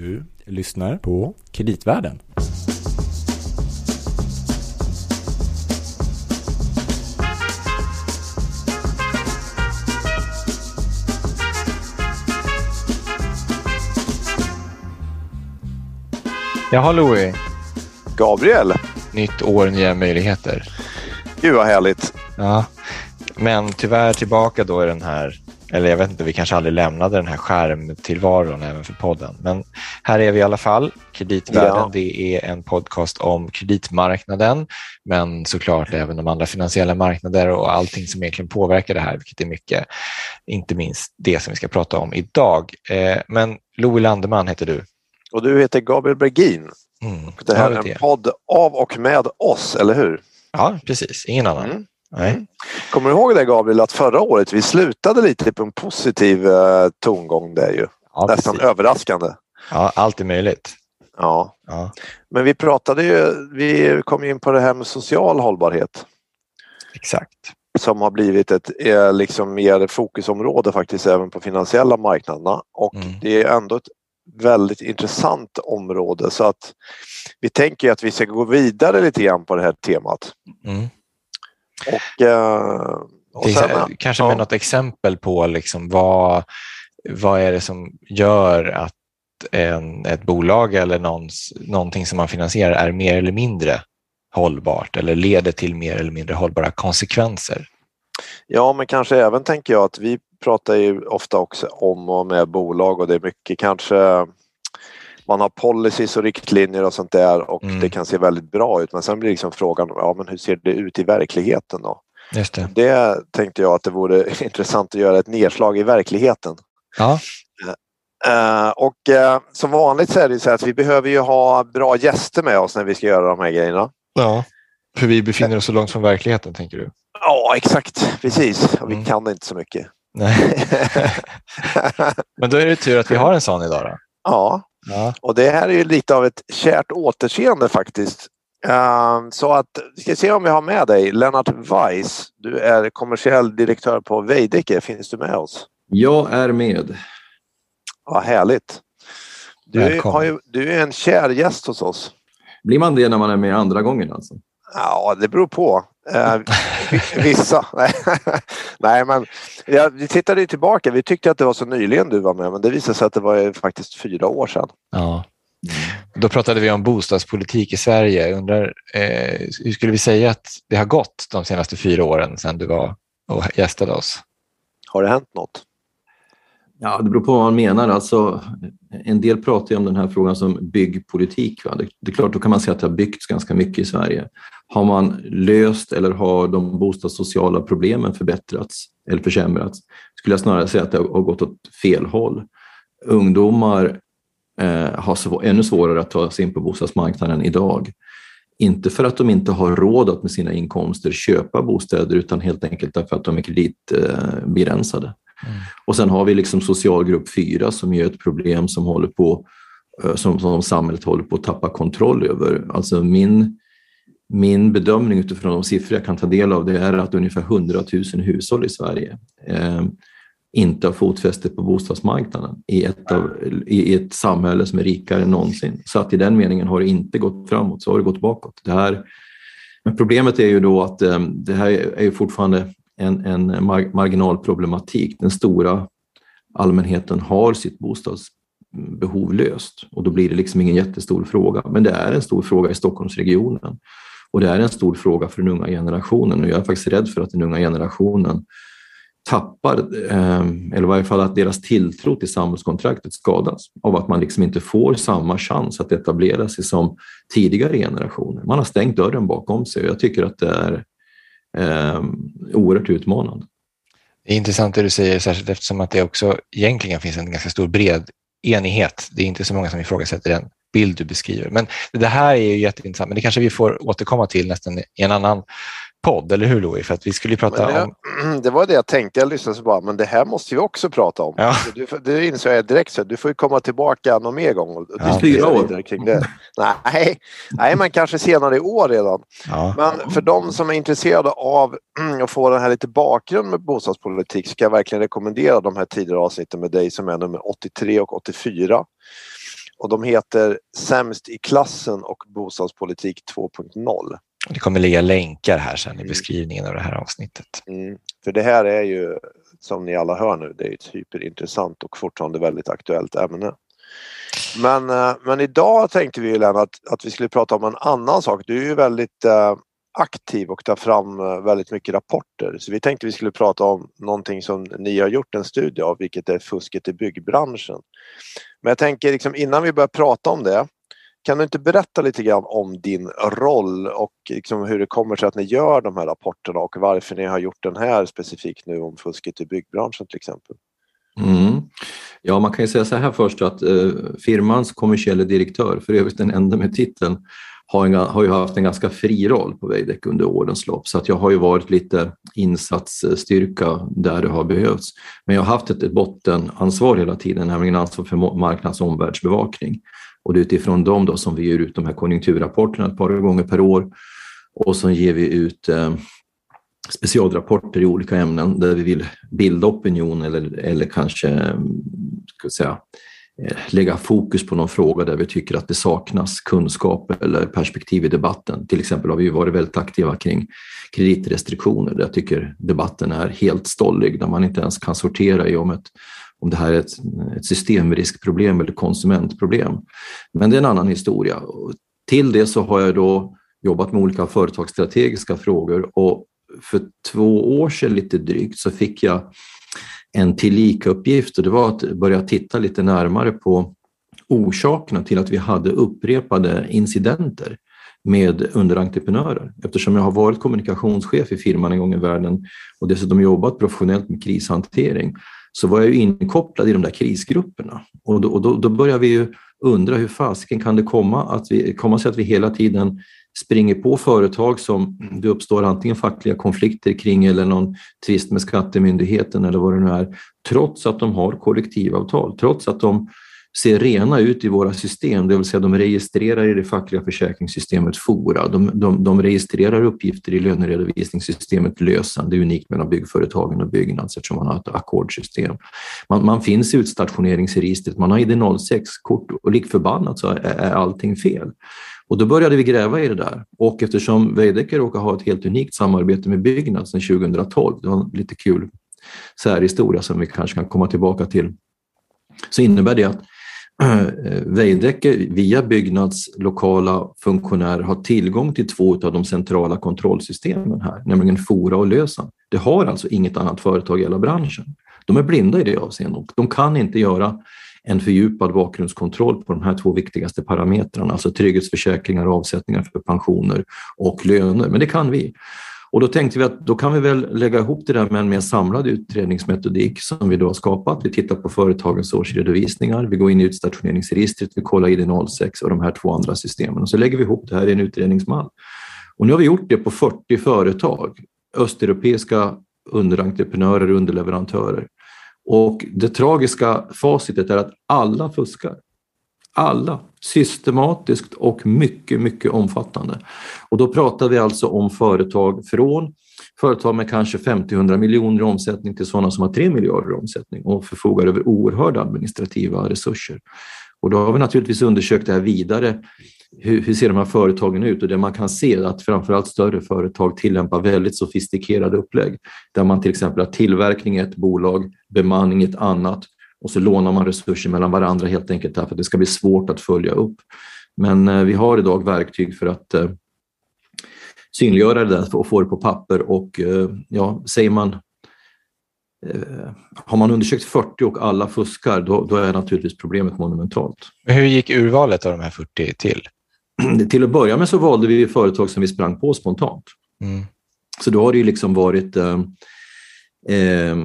Du lyssnar på Kreditvärlden. Jaha Louis, Gabriel, nytt år, nya möjligheter. gud vad härligt. Ja, men tyvärr tillbaka då i den här, eller jag vet inte, vi kanske aldrig lämnade den här skärmtillvaron även för podden. Men här är vi i alla fall. Kreditvärlden, Ja. det är en podcast om kreditmarknaden, men såklart även de andra finansiella marknader och allting som egentligen påverkar det här, vilket är mycket, inte minst det som vi ska prata om idag. Eh, Men Louis Landeman heter du. Och du heter Gabriel Bergin. Mm. Det här Ja, är det är en podd av och med oss, eller hur? Ja, precis. Ingen annan. Mm. Nej. Kommer du ihåg det Gabriel, att förra året vi slutade lite på en positiv eh, tongång där ju. Ja, Nästan precis. överraskande. Ja, allt är möjligt. Ja. Ja. Men vi pratade ju, vi kom in på det här med social hållbarhet Exakt. som har blivit ett eh, liksom mer fokusområde faktiskt även på finansiella marknaderna. Och Mm. det är ändå ett väldigt intressant område så att vi tänker att vi ska gå vidare lite grann på det här temat. Mm. Och, eh, och sen, kanske ja. med något exempel på liksom vad, vad är det som gör att en, ett bolag eller någons, någonting som man finansierar är mer eller mindre hållbart eller leder till mer eller mindre hållbara konsekvenser. Ja, men kanske även tänker jag att vi pratar ju ofta också om och med bolag och det är mycket kanske man har policies och riktlinjer och sånt där och Mm. det kan se väldigt bra ut men sen blir liksom frågan, ja men hur ser det ut i verkligheten då? Just det. Det tänkte jag att det vore intressant att göra ett nedslag i verkligheten. Ja, Eh, och eh, som vanligt så är det så att vi behöver ju ha bra gäster med oss när vi ska göra de här grejerna. ja. För vi befinner oss så långt från verkligheten, tänker du? Ja, exakt, precis. Och vi Mm. kan inte så mycket. Nej. Men då är det tur att vi har en sån idag. Då. ja, Ja. Och det här är ju lite av ett kärt återseende faktiskt. Ehm, Så att, vi ska se om vi har med dig Lennart Weiss. Du är kommersiell direktör på Veidekke. Finns du med oss? Jag är med. Vad härligt. Du är, Välkommen. har ju, du är en kär gäst hos oss. Blir man det när man är med andra gången alltså? Ja, det beror på. Eh, Vissa. Nej. Men ja, vi tittade ju tillbaka. Vi tyckte att det var så nyligen du var med, men det visade sig att det var faktiskt fyra år sedan. Ja. Då pratade vi om bostadspolitik i Sverige. Undrar, eh, hur skulle vi säga att det har gått de senaste fyra åren sedan du var och gästade oss? Har det hänt något? Ja, det beror på vad man menar. Alltså, en del pratar ju om den här frågan som byggpolitik. Va? Det, det är klart, då kan man säga att det har byggts ganska mycket i Sverige. Har man löst eller har de bostadssociala problemen förbättrats eller försämrats? Skulle jag snarare säga att det har gått åt fel håll. Ungdomar eh, har svår, ännu svårare att ta sig in på bostadsmarknaden idag. Inte för att de inte har råd att med sina inkomster köpa bostäder utan helt enkelt därför att de är kreditbegränsade. Mm. Och sen har vi liksom socialgrupp 4 som är ett problem som håller på eh, som, som samhället håller på att tappa kontroll över. Alltså min, min bedömning utifrån de siffror jag kan ta del av det är att ungefär 100 000 hushåll i Sverige eh, inte har fotfäste på bostadsmarknaden i ett, av, i ett samhälle som är rikare än någonsin. Så att i den meningen har det inte gått framåt, så har det gått bakåt. Det här, men problemet är ju då att eh, det här är ju fortfarande en, en mar marginalproblematik. Den stora allmänheten har sitt bostadsbehov löst och då blir det liksom ingen jättestor fråga. Men det är en stor fråga i Stockholmsregionen och det är en stor fråga för den unga generationen och jag är faktiskt rädd för att den unga generationen tappar, ehm, eller i varje fall att deras tilltro till samhällskontraktet skadas av att man liksom inte får samma chans att etablera sig som tidigare generationer. Man har stängt dörren bakom sig och jag tycker att det är eh, oerhört utmanande. Det är intressant det du säger, särskilt eftersom att det också egentligen finns en ganska stor bred enighet. Det är inte så många som ifrågasätter den bild du beskriver. Men det här är ju jätteintressant, men det kanske vi får återkomma till nästan i en annan podd, eller hur Louis? För att vi skulle prata Men om... det, det var det jag tänkte. Jag lyssnade så bara, men det här måste vi också prata om. Ja. Du, det insåg jag direkt, så du får ju komma tillbaka någon mer gång och Ja. Fyra år. kring det. Nej, nej, men kanske senare i år redan. Ja, Men för de som är intresserade av att få den här lite bakgrund med bostadspolitik ska jag verkligen rekommendera de här tidigare avsnitten med dig som är nummer 83 och 84. Och de heter Sämst i klassen och Bostadspolitik 2.0. Det kommer ligga länkar här sen i Mm. beskrivningen av det här avsnittet. Mm. För det här är ju, som ni alla hör nu, det är ett hyperintressant och fortfarande väldigt aktuellt ämne. Men, eh, men idag tänkte vi Lennart att vi skulle prata om en annan sak. Du är ju väldigt eh, aktiv och tar fram eh, väldigt mycket rapporter. Så vi tänkte vi skulle prata om någonting som ni har gjort en studie av, vilket är fusket i byggbranschen. Men jag tänker liksom, innan vi börjar prata om det, kan du inte berätta lite grann om din roll och liksom hur det kommer sig att ni gör de här rapporterna och varför ni har gjort den här specifikt nu om fusket i byggbranschen till exempel? Mm. Ja, man kan ju säga så här först att eh, firmans kommersiella direktör, för övrigt den enda med titeln, har, en, har ju haft en ganska fri roll på Veidekke under årens lopp. Så att jag har ju varit lite insatsstyrka där det har behövts. Men jag har haft ett, ett bottenansvar hela tiden, nämligen ansvar för marknads och omvärldsbevakning. Och det är utifrån dem då som vi ger ut de här konjunkturrapporterna ett par gånger per år. Och så ger vi ut eh, specialrapporter i olika ämnen där vi vill bilda opinion eller, eller kanske ska säga, eh, lägga fokus på någon fråga där vi tycker att det saknas kunskap eller perspektiv i debatten. Till exempel har vi varit väldigt aktiva kring kreditrestriktioner där jag tycker debatten är helt stollig, där man inte ens kan sortera i om, ett, om det här är ett, ett systemriskproblem eller konsumentproblem. Men det är en annan historia. Till det så har jag då jobbat med olika företagsstrategiska frågor och för två år sedan lite drygt så fick jag en tillika-uppgift och det var att börja titta lite närmare på orsakerna till att vi hade upprepade incidenter med underentreprenörer. Eftersom jag har varit kommunikationschef i firman en gång i världen och dessutom jobbat professionellt med krishantering så var jag ju inkopplad i de där krisgrupperna. Och då, och då, då börjar vi ju undra hur fasiken kan det komma, att vi, komma sig att vi hela tiden springer på företag som det uppstår antingen fackliga konflikter kring eller någon tvist med skattemyndigheten eller vad det nu är, trots att de har kollektivavtal, trots att de ser rena ut i våra system, det vill säga de registrerar i det fackliga försäkringssystemet FORA, de, de, de registrerar uppgifter i löneredovisningssystemet LÖSAN, det är unikt mellan byggföretagen och Byggnads eftersom man har ett ackordsystem. Man, man finns i utstationeringsregistret, man har ID06-kort och lik förbannat så är, är allting fel. Och då började vi gräva i det där och eftersom Veidekke råkar ha ett helt unikt samarbete med Byggnads sedan 2012, det var en lite kul särhistoria som vi kanske kan komma tillbaka till, så innebär det att Eh, Veidekke via Byggnads lokala funktionärer har tillgång till två av de centrala kontrollsystemen här, nämligen Fora och Lösan. Det har alltså inget annat företag i hela branschen. De är blinda i det avseendet och de kan inte göra en fördjupad bakgrundskontroll på de här två viktigaste parametrarna, alltså trygghetsförsäkringar, avsättningar för pensioner och löner. Men det kan vi. Och då tänkte vi att då kan vi väl lägga ihop det där med en mer samlad utredningsmetodik som vi då har skapat. Vi tittar på företagens årsredovisningar, vi går in i utstationeringsregistret, vi kollar ID06 och de här två andra systemen och så lägger vi ihop det här i en utredningsmall. Och nu har vi gjort det på 40 företag, östeuropeiska underentreprenörer och underleverantörer. Och det tragiska facitet är att alla fuskar. Alla, systematiskt och mycket, mycket omfattande. Och då pratar vi alltså om företag från företag med kanske 50-100 miljoner i omsättning till sådana som har 3 miljarder i omsättning och förfogar över oerhörda administrativa resurser. Och då har vi naturligtvis undersökt det här vidare. Hur, hur ser de här företagen ut? Och det man kan se är att framförallt större företag tillämpar väldigt sofistikerade upplägg där man till exempel har tillverkning i ett bolag, bemanning i ett annat och så lånar man resurser mellan varandra helt enkelt därför att det ska bli svårt att följa upp. Men eh, vi har idag verktyg för att eh, synliggöra det där och få det på papper och eh, ja, säger man har man undersökt 40 och alla fuskar, då, då är naturligtvis problemet monumentalt. Men hur gick urvalet av de här 40 till? Till att börja med så valde vi företag som vi sprang på spontant. Mm. Så då har det ju liksom varit eh, eh,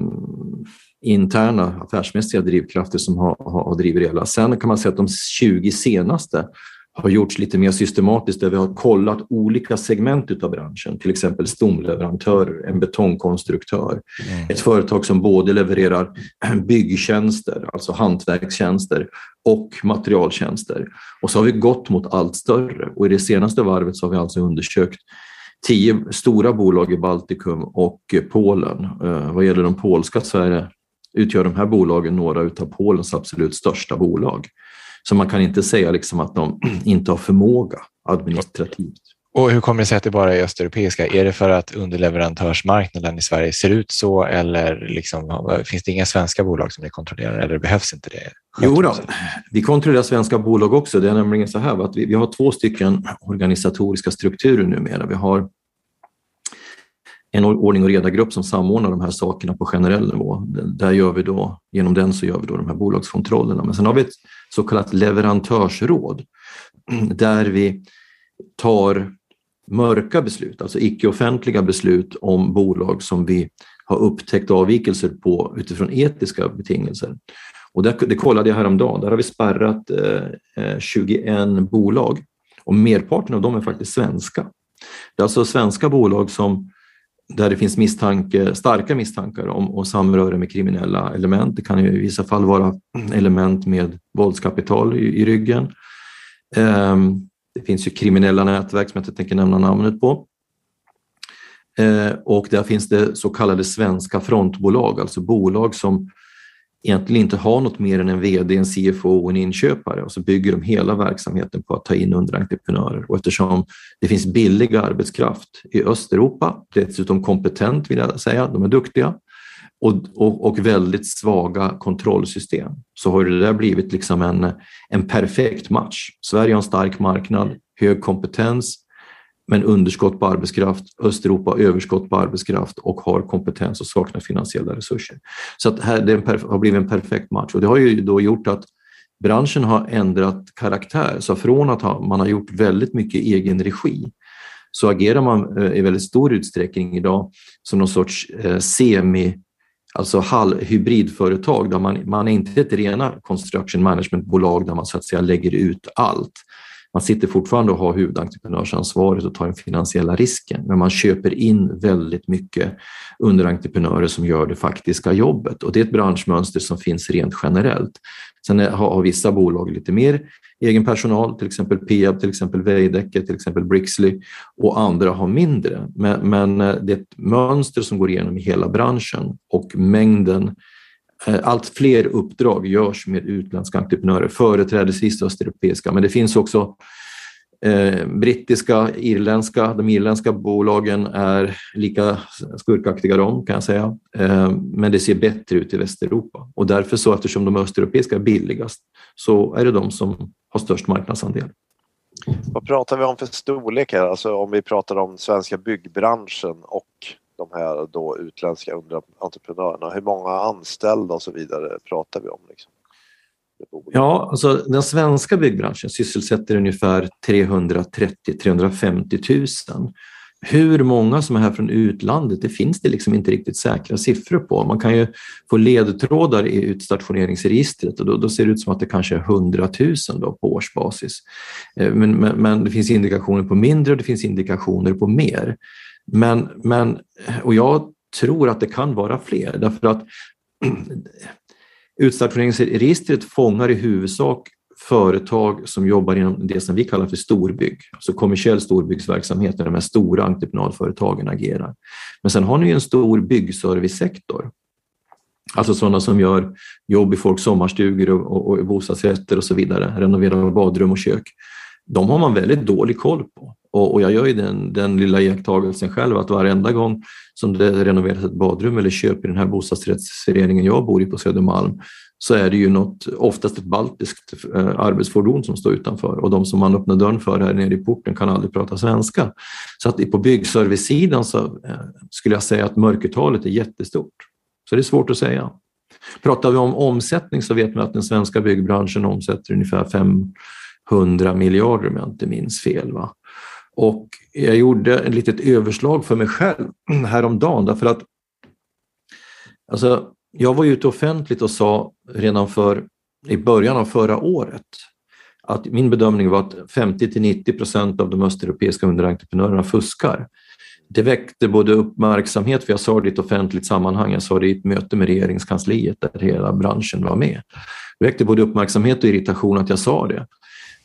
interna affärsmässiga drivkrafter som har, har, drivit det hela. Sen kan man säga att de 20 senaste har gjorts lite mer systematiskt där vi har kollat olika segment av branschen, till exempel stomleverantörer, en betongkonstruktör, mm. ett företag som både levererar byggtjänster, alltså hantverkstjänster och materialtjänster. Och så har vi gått mot allt större och i det senaste varvet så har vi alltså undersökt tio stora bolag i Baltikum och Polen. Vad gäller de polska så är det, utgör de här bolagen några av Polens absolut största bolag. Så man kan inte säga liksom att de inte har förmåga administrativt. Och hur kommer det sig att det bara är östeuropeiska? Är det för att underleverantörsmarknaden i Sverige ser ut så eller liksom, finns det inga svenska bolag som ni kontrollerar eller behövs inte det? Jo då, vi kontrollerar svenska bolag också. Det är nämligen så här att vi, vi har två stycken organisatoriska strukturer numera. Vi har en ordning och reda-grupp som samordnar de här sakerna på generell nivå. Där gör vi då, genom den så gör vi då de här bolagskontrollerna. Men sen har vi ett så kallat leverantörsråd där vi tar mörka beslut, alltså icke-offentliga beslut om bolag som vi har upptäckt avvikelser på utifrån etiska betingelser. Och det, det kollade jag häromdagen, där har vi spärrat eh, eh 21 bolag och merparten av dem är faktiskt svenska. Det är alltså svenska bolag som där det finns misstanke, starka misstankar om, om samröre med kriminella element. Det kan ju i vissa fall vara element med våldskapital i, i ryggen. Um, det finns ju kriminella nätverk som jag inte tänker nämna namnet på. Uh, och där finns det så kallade svenska frontbolag, alltså bolag som egentligen inte har något mer än en VD, en CFO och en inköpare och så bygger de hela verksamheten på att ta in underentreprenörer. Och eftersom det finns billig arbetskraft i Östeuropa, dessutom kompetent vill jag säga, de är duktiga, och, och, och, väldigt svaga kontrollsystem så har det där blivit liksom en, en perfekt match. Sverige har en stark marknad, hög kompetens, men underskott på arbetskraft, Östeuropa överskott på arbetskraft och har kompetens och saknar finansiella resurser. Så att här, det har blivit en perfekt match och det har ju då gjort att branschen har ändrat karaktär. Så från att man har gjort väldigt mycket egen regi så agerar man eh, i väldigt stor utsträckning idag som någon sorts eh, semi alltså hybridföretag där man, man är inte ett rena construction management-bolag där man så att säga lägger ut allt, man sitter fortfarande och har huvudentreprenörsansvaret och tar den finansiella risken, men man köper in väldigt mycket underentreprenörer som gör det faktiska jobbet och det är ett branschmönster som finns rent generellt. Sen har vissa bolag lite mer egen personal, till exempel Peab, till exempel Veidekke, till exempel Brixley och andra har mindre. Men, men eh, det är ett mönster som går igenom i hela branschen och mängden Eh, allt fler uppdrag görs med utländska entreprenörer, företrädesvis östeuropeiska, men det finns också eh, brittiska, irländska. De irländska bolagen är lika skurkaktiga de, kan jag säga, eh, men det ser bättre ut i Västeuropa och därför så, eftersom de östeuropeiska är billigast, så är det de som har störst marknadsandel. Vad pratar vi om för storlek här? Alltså om vi pratar om svenska byggbranschen och de här då utländska entreprenörerna? Hur många anställda och så vidare pratar vi om? Liksom? Ja, alltså den svenska byggbranschen sysselsätter ungefär 330-350 000. Hur många som är här från utlandet, det finns det liksom inte riktigt säkra siffror på. Man kan ju få ledtrådar i utstationeringsregistret och då, då ser det ut som att det kanske är 100 000 då på årsbasis. Eh, men, men, men det finns indikationer på mindre och det finns indikationer på mer. Men, men, och jag tror att det kan vara fler därför att utstationeringsregistret fångar i huvudsak företag som jobbar inom det som vi kallar för storbygg, alltså kommersiell storbyggsverksamhet där de här stora entreprenadföretagen agerar. Men sen har ni en stor byggservicesektor, alltså sådana som gör jobb i folks sommarstugor och, och, och bostadsrätter och så vidare, renoverar badrum och kök. De har man väldigt dålig koll på. Och, och jag gör ju den, den lilla iakttagelsen själv att varenda gång som det renoveras ett badrum eller köp i den här bostadsrättsföreningen jag bor i på Södermalm så är det ju något, oftast ett baltiskt eh, arbetsfordon som står utanför och de som man öppnar dörren för här nere i porten kan aldrig prata svenska. Så att på byggservicesidan så eh, skulle jag säga att mörkertalet är jättestort. Så det är svårt att säga. Pratar vi om omsättning så vet man att den svenska byggbranschen omsätter ungefär 500 miljarder om jag inte minns fel. Va? Och jag gjorde ett litet överslag för mig själv häromdagen därför att alltså, jag var ute offentligt och sa redan för, i början av förra året att min bedömning var att 50 till 90 procent av de östeuropeiska underentreprenörerna fuskar. Det väckte både uppmärksamhet, för jag sa det i ett offentligt sammanhang, jag sa det i ett möte med regeringskansliet där hela branschen var med. Det väckte både uppmärksamhet och irritation att jag sa det.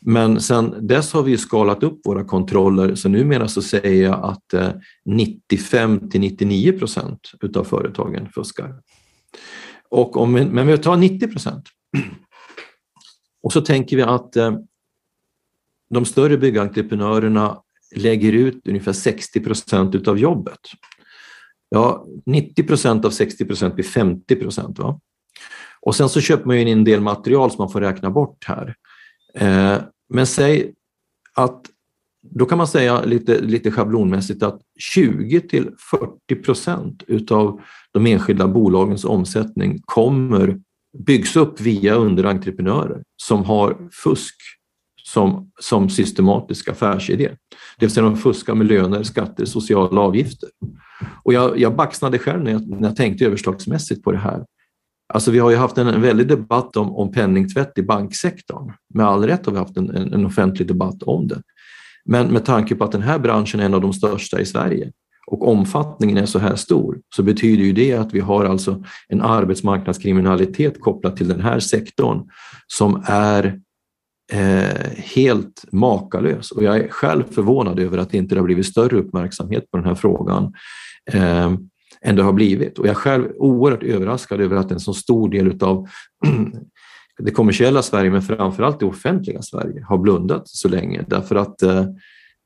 Men sen dess har vi skalat upp våra kontroller så numera så säger jag att eh, 95 till 99 procent utav företagen fuskar. Och om, men vi tar 90 procent. Och så tänker vi att eh, de större byggentreprenörerna lägger ut ungefär 60 procent utav jobbet. Ja, 90 procent av 60 procent blir 50 procent. Och sen så köper man in en del material som man får räkna bort här. Eh, men säg att då kan man säga lite, lite schablonmässigt att 20 till 40 procent utav de enskilda bolagens omsättning kommer byggs upp via underentreprenörer som har fusk som, som systematisk affärsidé. Det vill säga de fuskar med löner, skatter, sociala avgifter. Och jag, jag baxnade själv när jag, när jag tänkte överslagsmässigt på det här. Alltså vi har ju haft en, väldig debatt om, om penningtvätt i banksektorn. Med all rätt har vi haft en, en, en offentlig debatt om det. Men med tanke på att den här branschen är en av de största i Sverige och omfattningen är så här stor så betyder ju det att vi har alltså en arbetsmarknadskriminalitet kopplat till den här sektorn som är eh, helt makalös. Och jag är själv förvånad över att det inte har blivit större uppmärksamhet på den här frågan eh, än det har blivit. Och jag är själv oerhört överraskad över att en så stor del av det kommersiella Sverige, men framförallt det offentliga Sverige, har blundat så länge. Därför att eh,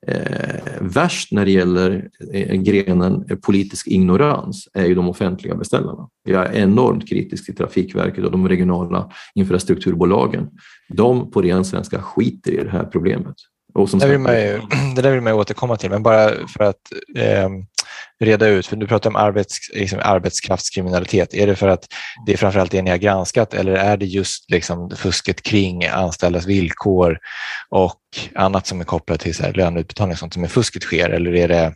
eh, värst när det gäller eh, grenen politisk ignorans är ju de offentliga beställarna. Jag är enormt kritisk till Trafikverket och de regionala infrastrukturbolagen. De på ren svenska skiter i det här problemet. Och som det, vill man ju, det där vill man ju återkomma till, men bara för att eh, reda ut, för du pratar om arbets, liksom arbetskraftskriminalitet. Är det för att det är framförallt det ni har granskat eller är det just liksom fusket kring anställdas villkor och annat som är kopplat till så här löneutbetalning, sånt som är fusket sker? Eller är det,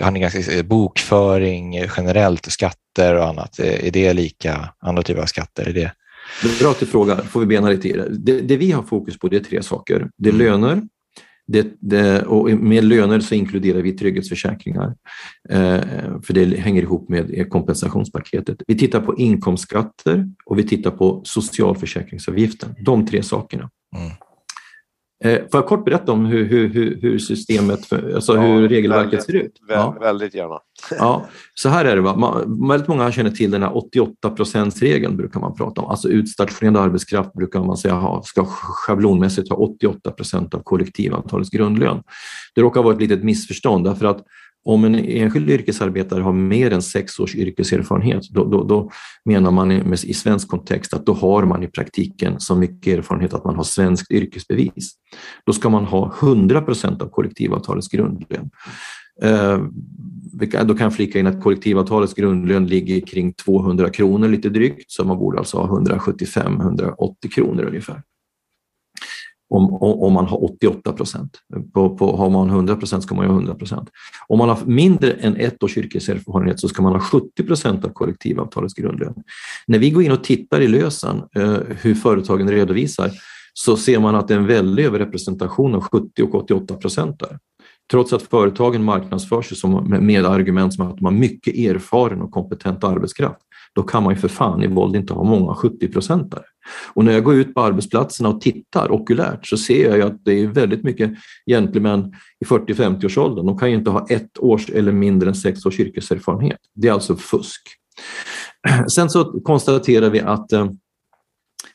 har ni ganska, bokföring generellt, skatter och annat? Är det lika, andra typer av skatter? Är det... Bra att du frågar, får vi bena lite i det. det. det. vi har fokus på det är tre saker. Det är mm. löner, det, det, och med löner så inkluderar vi trygghetsförsäkringar, eh, för det hänger ihop med kompensationspaketet. Vi tittar på inkomstskatter och vi tittar på socialförsäkringsavgiften. De tre sakerna. Mm. Eh, får jag kort berätta om hur, hur, hur systemet, för, alltså hur ja, regelverket väldigt, ser ut? Ja. Väldigt gärna. ja, så här är det. Va? Man, väldigt många känner till den här 88% regeln brukar man prata om. Alltså utstationerad arbetskraft brukar man säga ha, ska schablonmässigt ha 88 procent av kollektivavtalets grundlön. Det råkar vara ett litet missförstånd därför att om en enskild yrkesarbetare har mer än sex års yrkeserfarenhet, då, då, då menar man i, svensk kontext att då har man i praktiken så mycket erfarenhet att man har svenskt yrkesbevis. Då ska man ha 100 procent av kollektivavtalets grundlön. Eh, då kan jag flika in att kollektivavtalets grundlön ligger kring 200 kronor lite drygt, så man borde alltså ha 175-180 kronor ungefär om, om man har 88 procent. På, på, har man 100 procent ska man ha 100 procent. Om man har mindre än ett års yrkeserfarenhet så ska man ha 70 procent av kollektivavtalets grundlön. När vi går in och tittar i lösen eh, hur företagen redovisar så ser man att det är en väldig överrepresentation av 70 och 88 procent där. Trots att företagen marknadsför sig som, med argument som att de har mycket erfaren och kompetent arbetskraft då kan man ju för fan i våld inte ha många 70-procentare. Och när jag går ut på arbetsplatserna och tittar okulärt så ser jag ju att det är väldigt mycket gentlemän i 40-50-årsåldern. De kan ju inte ha ett års eller mindre än sex års yrkeserfarenhet. Det är alltså fusk. Sen så konstaterar vi att, eh,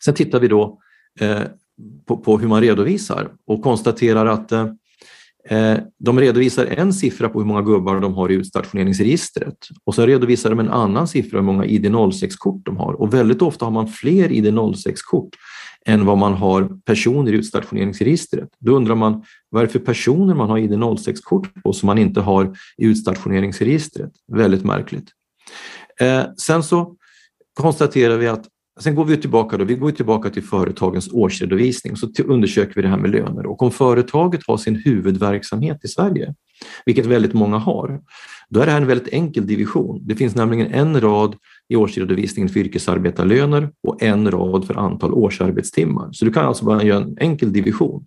sen tittar vi då eh, på, på hur man redovisar och konstaterar att eh, Eh, de redovisar en siffra på hur många gubbar de har i utstationeringsregistret och så redovisar de en annan siffra hur många ID06-kort de har och väldigt ofta har man fler ID06-kort än vad man har personer i utstationeringsregistret. Då undrar man vad är det för personer man har ID06-kort på som man inte har i utstationeringsregistret? Väldigt märkligt. Eh, sen så konstaterar vi att Sen går vi tillbaka, då, vi går tillbaka till företagens årsredovisning och så undersöker vi det här med löner. Och om företaget har sin huvudverksamhet i Sverige, vilket väldigt många har, då är det här en väldigt enkel division. Det finns nämligen en rad i årsredovisningen för yrkesarbetarlöner och en rad för antal årsarbetstimmar. Så du kan alltså bara göra en enkel division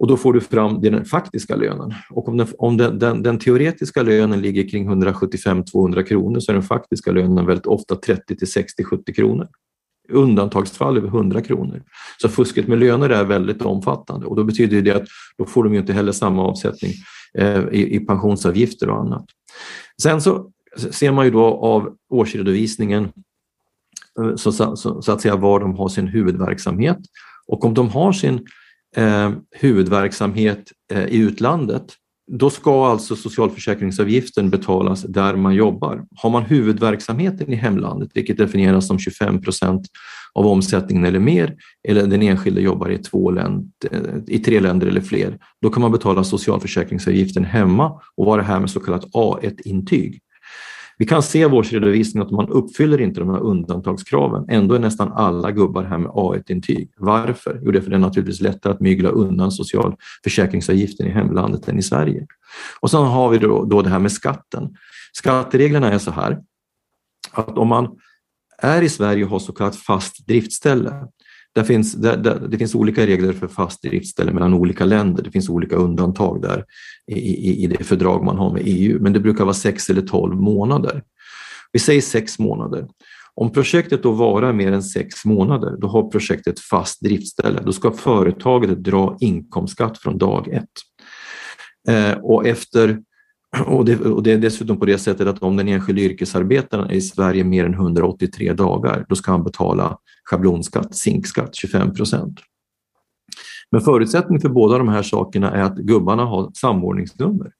och då får du fram den faktiska lönen. Och om, den, om den, den, den teoretiska lönen ligger kring 175-200 kronor så är den faktiska lönen väldigt ofta 30 till 60-70 kronor. Undantagsfall över 100 kronor. Så fusket med löner är väldigt omfattande och då betyder det att då får de ju inte heller samma avsättning eh, i, i pensionsavgifter och annat. Sen så ser man ju då av årsredovisningen eh, så, så, så, att säga var de har sin huvudverksamhet Och om de har sin eh, huvudverksamhet eh, i utlandet, då ska alltså socialförsäkringsavgiften betalas där man jobbar. Har man huvudverksamheten i hemlandet, vilket definieras som 25 procent av omsättningen eller mer, eller den enskilde jobbar i, två länd, eh, i tre länder eller fler, då kan man betala socialförsäkringsavgiften hemma och vara här med så kallat A1-intyg. Vi kan se i årsredovisningen att man uppfyller inte de här undantagskraven. Ändå är nästan alla gubbar här med A1-intyg. Varför? Jo, det är för det är naturligtvis lättare att mygla undan socialförsäkringsavgiften i hemlandet än i Sverige. Och sen har vi då, då det här med skatten. Skattereglerna är så här att om man är i Sverige och har så kallat fast driftställe, där finns, där, där, det finns olika regler för fast driftställe mellan olika länder. Det finns olika undantag där i, i, i det fördrag man har med EU, men det brukar vara sex eller tolv månader. Vi säger sex månader. Om projektet då varar mer än sex månader, då har projektet fast driftställe. Då ska företaget dra inkomstskatt från dag ett. Eh, och efter och det, och det, är dessutom på det sättet att om den enskilde yrkesarbetaren är i Sverige mer än 183 dagar, då ska han betala schablonskatt, zinkskatt, 25 procent. Men förutsättningen för båda de här sakerna är att gubbarna har samordningsnummer.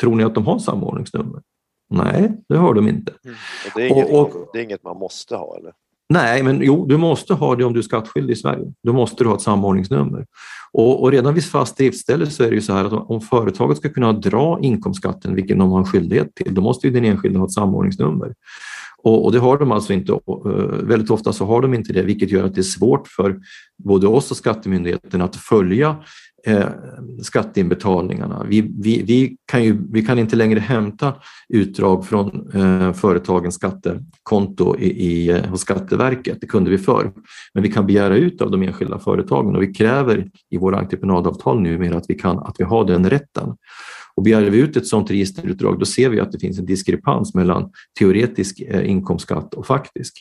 Tror ni att de har samordningsnummer? Nej, det har de inte. Mm. Det, är inget, och, och, det är inget man måste ha eller? Nej, men jo, du måste ha det om du är skattskyldig i Sverige. Då måste du ha ett samordningsnummer. Och, och redan vid fast driftställe så är det ju så här att om företaget ska kunna dra inkomstskatten, vilken de har en skyldighet till, då måste ju den enskilde ha ett samordningsnummer. Och, och, det har de alltså inte. Och, uh, väldigt ofta så har de inte det, vilket gör att det är svårt för både oss och skattemyndigheten att följa eh, skatteinbetalningarna. Vi, vi, vi, kan ju, vi kan inte längre hämta utdrag från eh, företagens skattekonto i, i, eh, hos Skatteverket, det kunde vi förr. Men vi kan begära ut av de enskilda företagen och vi kräver i våra entreprenadavtal numera att vi, kan, att vi har den rätten. Och begär vi ut ett sådant registerutdrag, då ser vi att det finns en diskrepans mellan teoretisk eh, inkomstskatt och faktisk.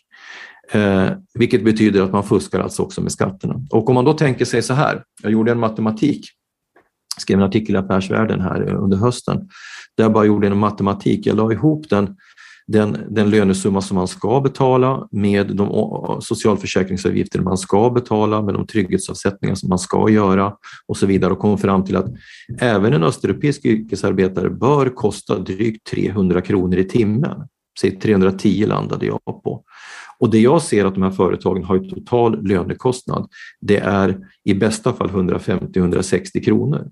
Eh, vilket betyder att man fuskar alltså också med skatterna. Och om man då tänker sig så här, jag gjorde en matematik, skrev en artikel i Affärsvärlden här eh, under hösten, där jag bara gjorde en matematik. Jag la ihop den, den, den lönesumma som man ska betala med de eh, socialförsäkringsavgifter man ska betala, med de trygghetsavsättningar som man ska göra och så vidare och kom fram till att även en östeuropeisk yrkesarbetare bör kosta drygt 300 kronor i timmen. Säg 310 landade jag på. Och det jag ser att de här företagen har i total lönekostnad, det är i bästa fall 150-160 kronor.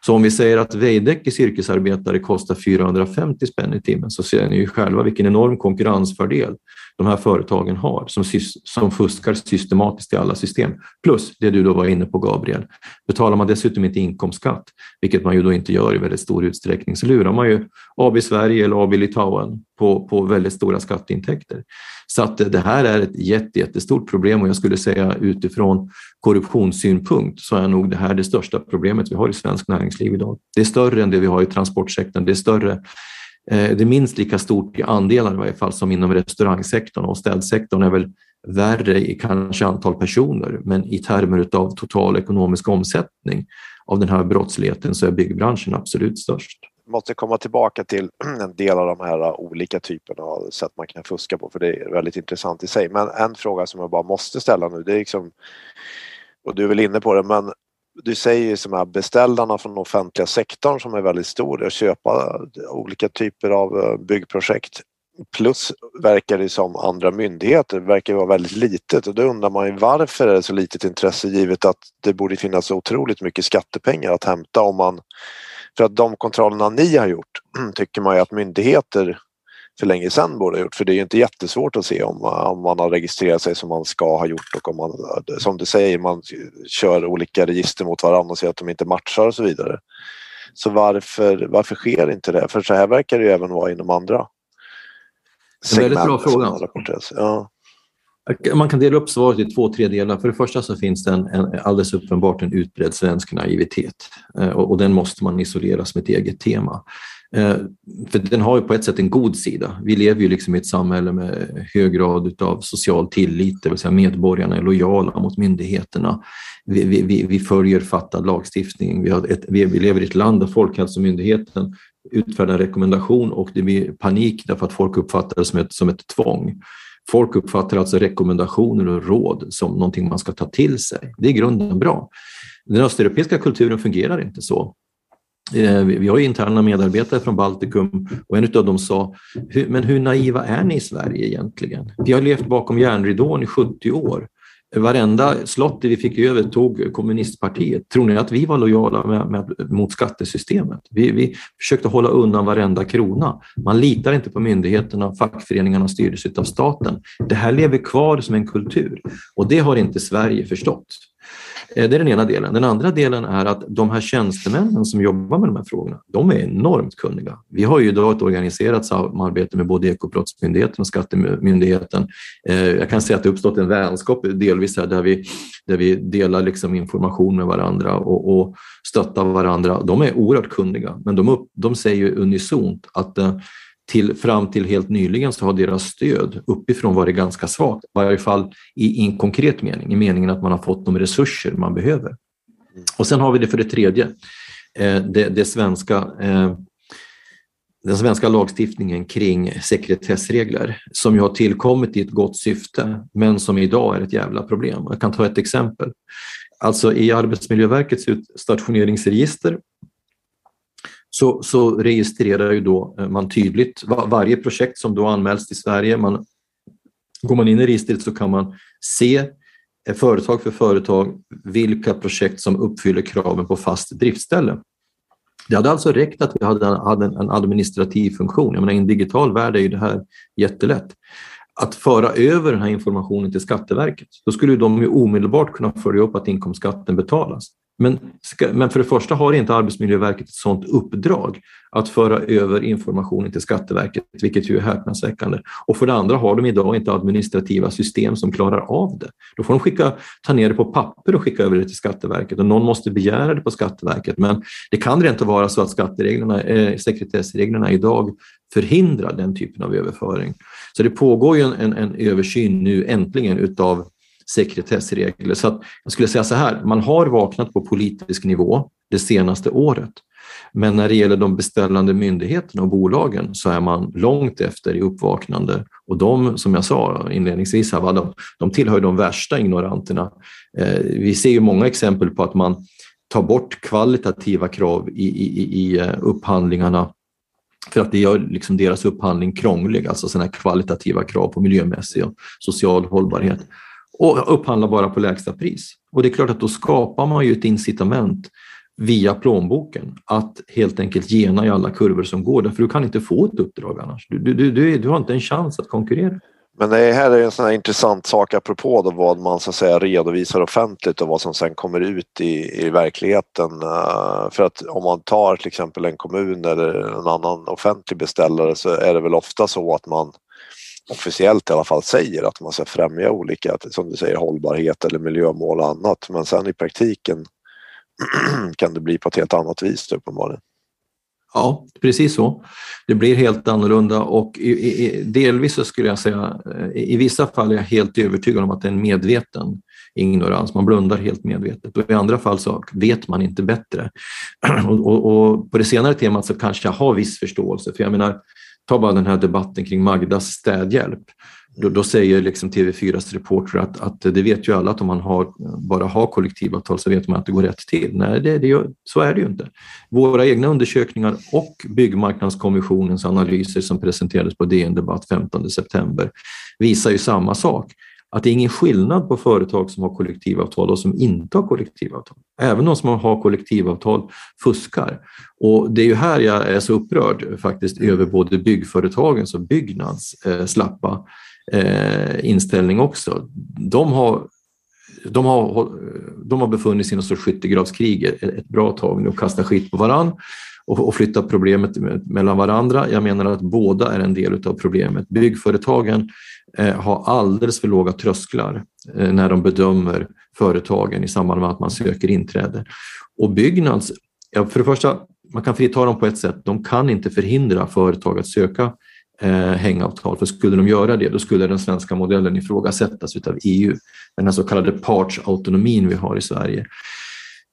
Så om vi säger att Veidekkes yrkesarbetare kostar 450 spänn i timmen så ser ni ju själva vilken enorm konkurrensfördel de här företagen har som, som fuskar systematiskt i alla system. Plus det du då var inne på Gabriel, betalar man dessutom inte inkomstskatt, vilket man ju då inte gör i väldigt stor utsträckning, så lurar man ju AB Sverige eller AB Litauen på, på väldigt stora skatteintäkter. Så att det här är ett jätte, jättestort problem och jag skulle säga utifrån korruptionssynpunkt så är nog det här det största problemet vi har i svensk näringsliv idag. Det är större än det vi har i transportsektorn, det är större Eh, det är minst lika stort i andelar i varje fall som inom restaurangsektorn. Och städsektorn är väl värre i kanske antal personer, men i termer av total ekonomisk omsättning av den här brottsligheten så är byggbranschen absolut störst. Måste komma tillbaka till en del av de här olika typerna av sätt man kan fuska på för det är väldigt intressant i sig. Men en fråga som jag bara måste ställa nu det är liksom, och du är väl inne på det, men du säger ju som här beställarna från den offentliga sektorn som är väldigt stor, att köpa olika typer av eh, byggprojekt. Plus verkar det som andra myndigheter verkar vara väldigt litet och då undrar man ju varför är det så litet intresse givet att det borde finnas så otroligt mycket skattepengar att hämta om man för att de kontrollerna ni har gjort tycker man ju att myndigheter för länge sedan borde ha gjort för det är ju inte jättesvårt att se om, om man har registrerat sig som man ska ha gjort och om man, som du säger, man kör olika register mot varandra och ser att de inte matchar och så vidare. Så varför, varför sker inte det? För så här verkar det ju även vara inom andra segment. En väldigt bra fråga. Ja. Man kan dela upp svaret i två, tre delar. För det första så finns det en, en alldeles uppenbart en utbredd svensk naivitet eh, och, och, den måste man isolera som ett eget tema. Eh, för den har ju på ett sätt en god sida. Vi lever ju liksom i ett samhälle med hög grad av social tillit, det vill säga medborgarna är lojala mot myndigheterna. Vi, vi, vi följer fattad lagstiftning. Vi, ett, vi, lever i ett land där Folkhälsomyndigheten utfärdar en rekommendation och det blir panik därför att folk uppfattar det som ett, som ett tvång. Folk uppfattar alltså rekommendationer och råd som någonting man ska ta till sig. Det är i grunden bra. Den östeuropeiska kulturen fungerar inte så. Eh, vi har interna medarbetare från Baltikum och en av dem sa, men hur naiva är ni i Sverige egentligen? Vi har levt bakom järnridån i 70 år. Varenda slott vi fick över tog kommunistpartiet. Tror ni att vi var lojala med, med, mot skattesystemet? Vi, vi försökte hålla undan varenda krona. Man litar inte på myndigheterna, fackföreningarna styrdes av staten. Det här lever kvar som en kultur och det har inte Sverige förstått. Eh, det är den ena delen. Den andra delen är att de här tjänstemännen som jobbar med de här frågorna, de är enormt kunniga. Vi har ju idag ett organiserat samarbete med både Ekobrottsmyndigheten och Skattemyndigheten. Eh, jag kan säga att det uppstått en vänskap delvis här där vi, där vi delar liksom information med varandra och, och stöttar varandra. De är oerhört kunniga, men de, upp, de säger unisont att eh, till, fram till helt nyligen så har deras stöd uppifrån varit ganska svagt, i varje fall i, en konkret mening, i meningen att man har fått de resurser man behöver. Mm. Och sen har vi det för det tredje, eh, det, det svenska eh, den svenska lagstiftningen kring sekretessregler som ju har tillkommit i ett gott syfte men som idag är ett jävla problem. Jag kan ta ett exempel. Alltså i Arbetsmiljöverkets utstationeringsregister så, så registrerar ju då eh, man tydligt var, varje projekt som då anmäls till Sverige. Man, går man in i registret så kan man se eh, företag för företag vilka projekt som uppfyller kraven på fast driftställe. Det hade alltså räckt att vi hade, hade en administrativ funktion. Jag menar, I en digital värld är ju det här jättelätt. Att föra över den här informationen till Skatteverket, då skulle de ju omedelbart kunna följa upp att inkomstskatten betalas. Men, ska, men för det första har inte Arbetsmiljöverket ett sådant uppdrag att föra över informationen till Skatteverket, vilket ju är häpnadsväckande. Och för det andra har de idag inte administrativa system som klarar av det. Då får de skicka, ta ner det på papper och skicka över det till Skatteverket och någon måste begära det på Skatteverket. Men det kan rent vara så att skattereglerna, eh, sekretessreglerna idag förhindrar den typen av överföring. Så det pågår ju en, en, en översyn nu äntligen utav sekretessregler. Så jag skulle säga så här, man har vaknat på politisk nivå det senaste året. Men när det gäller de beställande myndigheterna och bolagen så är man långt efter i uppvaknande. Och de, som jag sa inledningsvis, här, de, de tillhör de värsta ignoranterna. Eh, vi ser ju många exempel på att man tar bort kvalitativa krav i, i, i eh, upphandlingarna för att det gör liksom deras upphandling krånglig, alltså sådana kvalitativa krav på miljömässig och social hållbarhet och upphandlar bara på lägsta pris. Och det är klart att då skapar man ju ett incitament via plånboken att helt enkelt gena i alla kurvor som går, därför du kan inte få ett uppdrag annars. Du, du, du, du har inte en chans att konkurrera. Men det här är en sån här intressant sak apropå då vad man så att säga redovisar offentligt och vad som sen kommer ut i, i verkligheten. Eh, för att om man tar till exempel en kommun eller en annan offentlig beställare så är det väl ofta så att man officiellt i alla fall säger att man ska främja olika, som du säger, hållbarhet eller miljömål och annat. Men sen i praktiken kan det bli på ett helt annat vis uppenbarligen. Ja, precis så. Det blir helt annorlunda och i, i, delvis så skulle jag säga, eh, i, vissa fall är jag helt övertygad om att det är en medveten ignorans. Man blundar helt medvetet och i andra fall så vet man inte bättre. Och, och, och på det senare temat så kanske jag har viss förståelse, för jag menar, ta bara den här debatten kring Magdas städhjälp. Då, då säger liksom TV4s reporter att, att det vet ju alla att om man har, bara har kollektivavtal så vet man att det går rätt till. Nej, det, det så är det ju inte. Våra egna undersökningar och Byggmarknadskommissionens analyser som presenterades på DN Debatt 15 september visar ju samma sak att det är ingen skillnad på företag som har kollektivavtal och som inte har kollektivavtal. Även de som har kollektivavtal fuskar. Och det är ju här jag är så upprörd faktiskt över både byggföretagens och Byggnads eh, slappa eh, inställning också. De har de har, de har befunnit sig i någon sorts skyttegravskrig ett bra tag nu och kastat skit på varann och, och flytta problemet mellan varandra. Jag menar att båda är en del av problemet. Byggföretagen Eh, har alldeles för låga trösklar eh, när de bedömer företagen i samband med att man söker inträde. Och Byggnads, ja, för det första, man kan frita dem på ett sätt, de kan inte förhindra företag att söka eh, hängavtal, för skulle de göra det då skulle den svenska modellen ifrågasättas av EU, den här så kallade partsautonomin vi har i Sverige.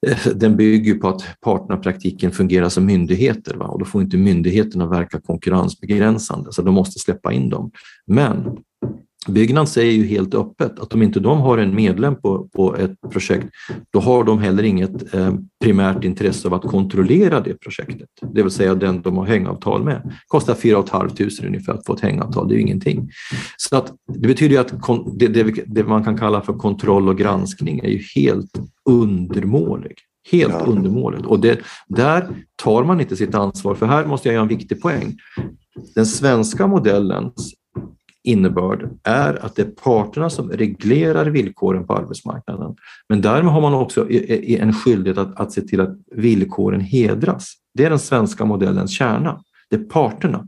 Eh, den bygger på att parterna i praktiken fungerar som myndigheter va? och då får inte myndigheterna verka konkurrensbegränsande så de måste släppa in dem. Men Byggnads säger ju helt öppet att om inte de har en medlem på, på ett projekt, då har de heller inget eh, primärt intresse av att kontrollera det projektet. Det vill säga den de har hängavtal med. Det kostar 4 500 ungefär att få ett hängavtal, det är ju ingenting. Så att, det betyder ju att det, det, det, man kan kalla för kontroll och granskning är ju helt undermålig. Helt ja. undermåligt. Och det, där tar man inte sitt ansvar, för här måste jag göra en viktig poäng. Den svenska modellens innebörd är att det är parterna som reglerar villkoren på arbetsmarknaden. Men därmed har man också en skyldighet att, att se till att villkoren hedras. Det är den svenska modellens kärna. Det är parterna.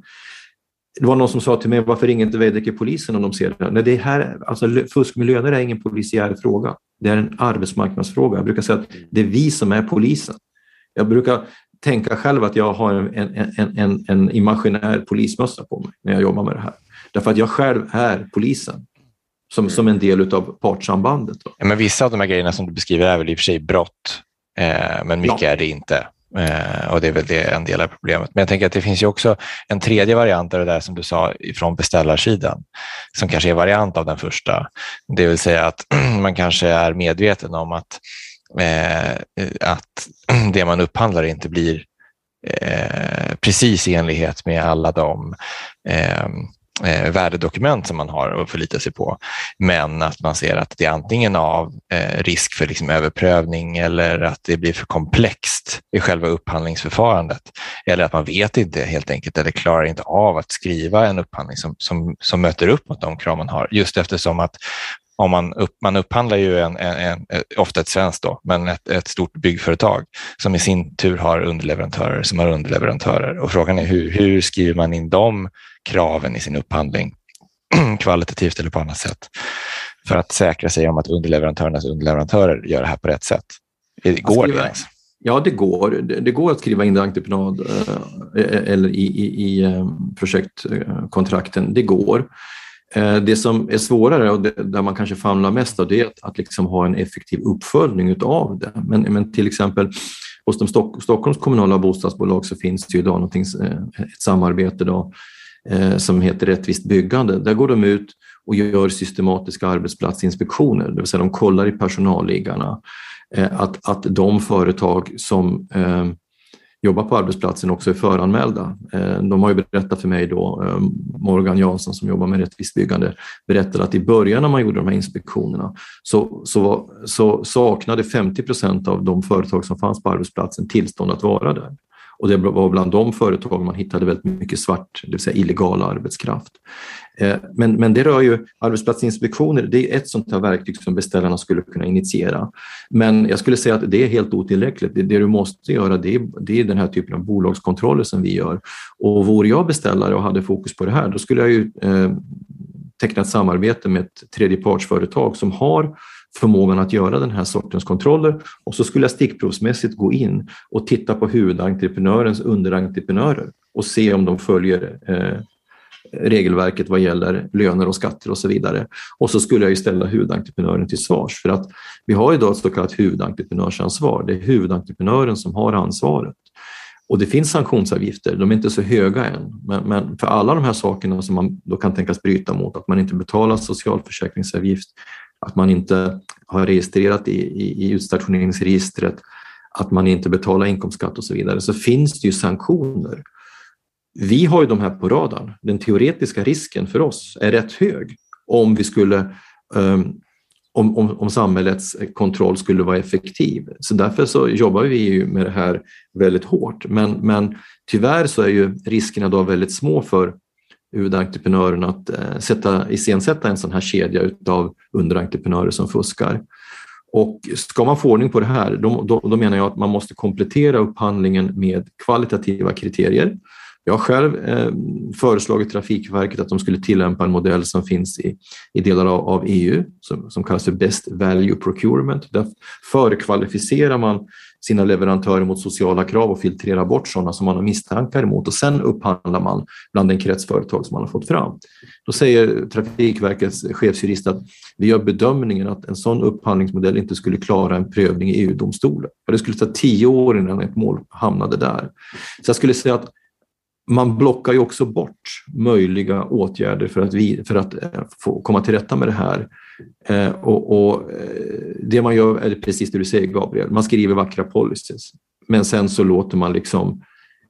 Det var någon som sa till mig, varför ringer inte Veidekke polisen om de ser det här? Nej, det här alltså, fusk med löner är ingen polisiär fråga. Det är en arbetsmarknadsfråga. Jag brukar säga att det är vi som är polisen. Jag brukar tänka själv att jag har en, en, en, en imaginär polismössa på mig när jag jobbar med det här. Därför att jag själv är polisen som, som en del av partssambandet. Ja, men vissa av de här grejerna som du beskriver är väl i och för sig brott, eh, men mycket ja. är det inte. Eh, och det är väl det en del av problemet. Men jag tänker att det finns ju också en tredje variant av det där som du sa från beställarsidan, som kanske är variant av den första. Det vill säga att man kanske är medveten om att, eh, att det man upphandlar inte blir eh, precis i enlighet med alla de eh, värdedokument som man har att förlita sig på. Men att man ser att det är antingen av eh, risk för liksom överprövning eller att det blir för komplext i själva upphandlingsförfarandet. Eller att man vet inte helt enkelt eller klarar inte av att skriva en upphandling som, som, som möter upp mot de krav man har. Just eftersom att om man, upp, man upphandlar ju en, en, en, eh, ofta ett svenskt då, men ett, ett, stort byggföretag som i sin tur har underleverantörer som har underleverantörer. Och frågan är hur, hur skriver man in dem kraven i sin upphandling kvalitativt eller på annat sätt för att säkra sig om att underleverantörernas underleverantörer gör det här på rätt sätt. Går det ens? Ja, det går. Det går att skriva in det entreprenad eh, eller i, i, i eh, projektkontrakten. Det går. Eh, det som är svårare och där man kanske famlar mest av det är att, att liksom ha en effektiv uppföljning av det. Men, men till exempel hos de Stock, Stockholms kommunala bostadsbolag så finns det ju idag ett samarbete då, eh, Eh, som heter Rättvist byggande. Där går de ut och gör systematiska arbetsplatsinspektioner, det vill säga de kollar i personalliggarna eh, att, att de företag som eh, jobbar på arbetsplatsen också är föranmälda. De har ju berättat för mig då, Morgan Jansson som jobbar med rättvist byggande, berättade att i början när man gjorde de här inspektionerna så, så, så saknade 50 procent av de företag som fanns på arbetsplatsen tillstånd att vara där. Och det var bland de företagen man hittade väldigt mycket svart, det vill säga illegal arbetskraft. Eh, men, men det rör ju arbetsplatsinspektioner, det är ett sånt här verktyg som beställarna skulle kunna initiera. Men jag skulle säga att det är helt otillräckligt. Det, det du måste göra det är, det är den här typen av bolagskontroller som vi gör. Och vore jag beställare och hade fokus på det här, då skulle jag ju eh, teckna ett samarbete med ett tredjepartsföretag som har förmågan att göra den här sortens kontroller och så skulle jag stickprovsmässigt gå in och titta på huvudentreprenörens underentreprenörer och se om de följer eh, regelverket vad gäller löner och skatter och så vidare. Och så skulle jag ju ställa huvudentreprenören till svars för att vi har idag ett så kallat huvudentreprenörsansvar. Det är huvudentreprenören som har ansvaret. Och det finns sanktionsavgifter, de är inte så höga än, men, men, för alla de här sakerna som man då kan tänkas bryta mot, att man inte betalar socialförsäkringsavgift, att man inte har registrerat i, i, i utstationeringsregistret, att man inte betalar inkomstskatt och så vidare, så finns det ju sanktioner. Vi har ju de här på radarn. Den teoretiska risken för oss är rätt hög om vi skulle um, om, om, om, samhällets kontroll skulle vara effektiv. Så därför så jobbar vi ju med det här väldigt hårt. Men, men tyvärr så är ju riskerna då väldigt små för huvudentreprenören att eh, sätta, iscensätta en sån här kedja av underentreprenörer som fuskar. Och ska man få ordning på det här, då, då, då menar jag att man måste komplettera upphandlingen med kvalitativa kriterier. Jag har själv eh, föreslagit Trafikverket att de skulle tillämpa en modell som finns i, i delar av, av EU som, som kallas för Best Value Procurement. Där förkvalificerar man sina leverantörer mot sociala krav och filtrerar bort sådana som man har misstankar emot och sen upphandlar man bland den kretsföretag som man har fått fram. Då säger Trafikverkets chefsjurist att vi gör bedömningen att en sån upphandlingsmodell inte skulle klara en prövning i EU-domstolen. Det skulle ta tio år innan ett mål hamnade där. Så jag skulle säga att man blockar ju också bort möjliga åtgärder för att, vi, för att eh, få komma till rätta med det här. Eh, och, och, eh, Det man gör är precis det du säger Gabriel, man skriver vackra policies men sen så låter man liksom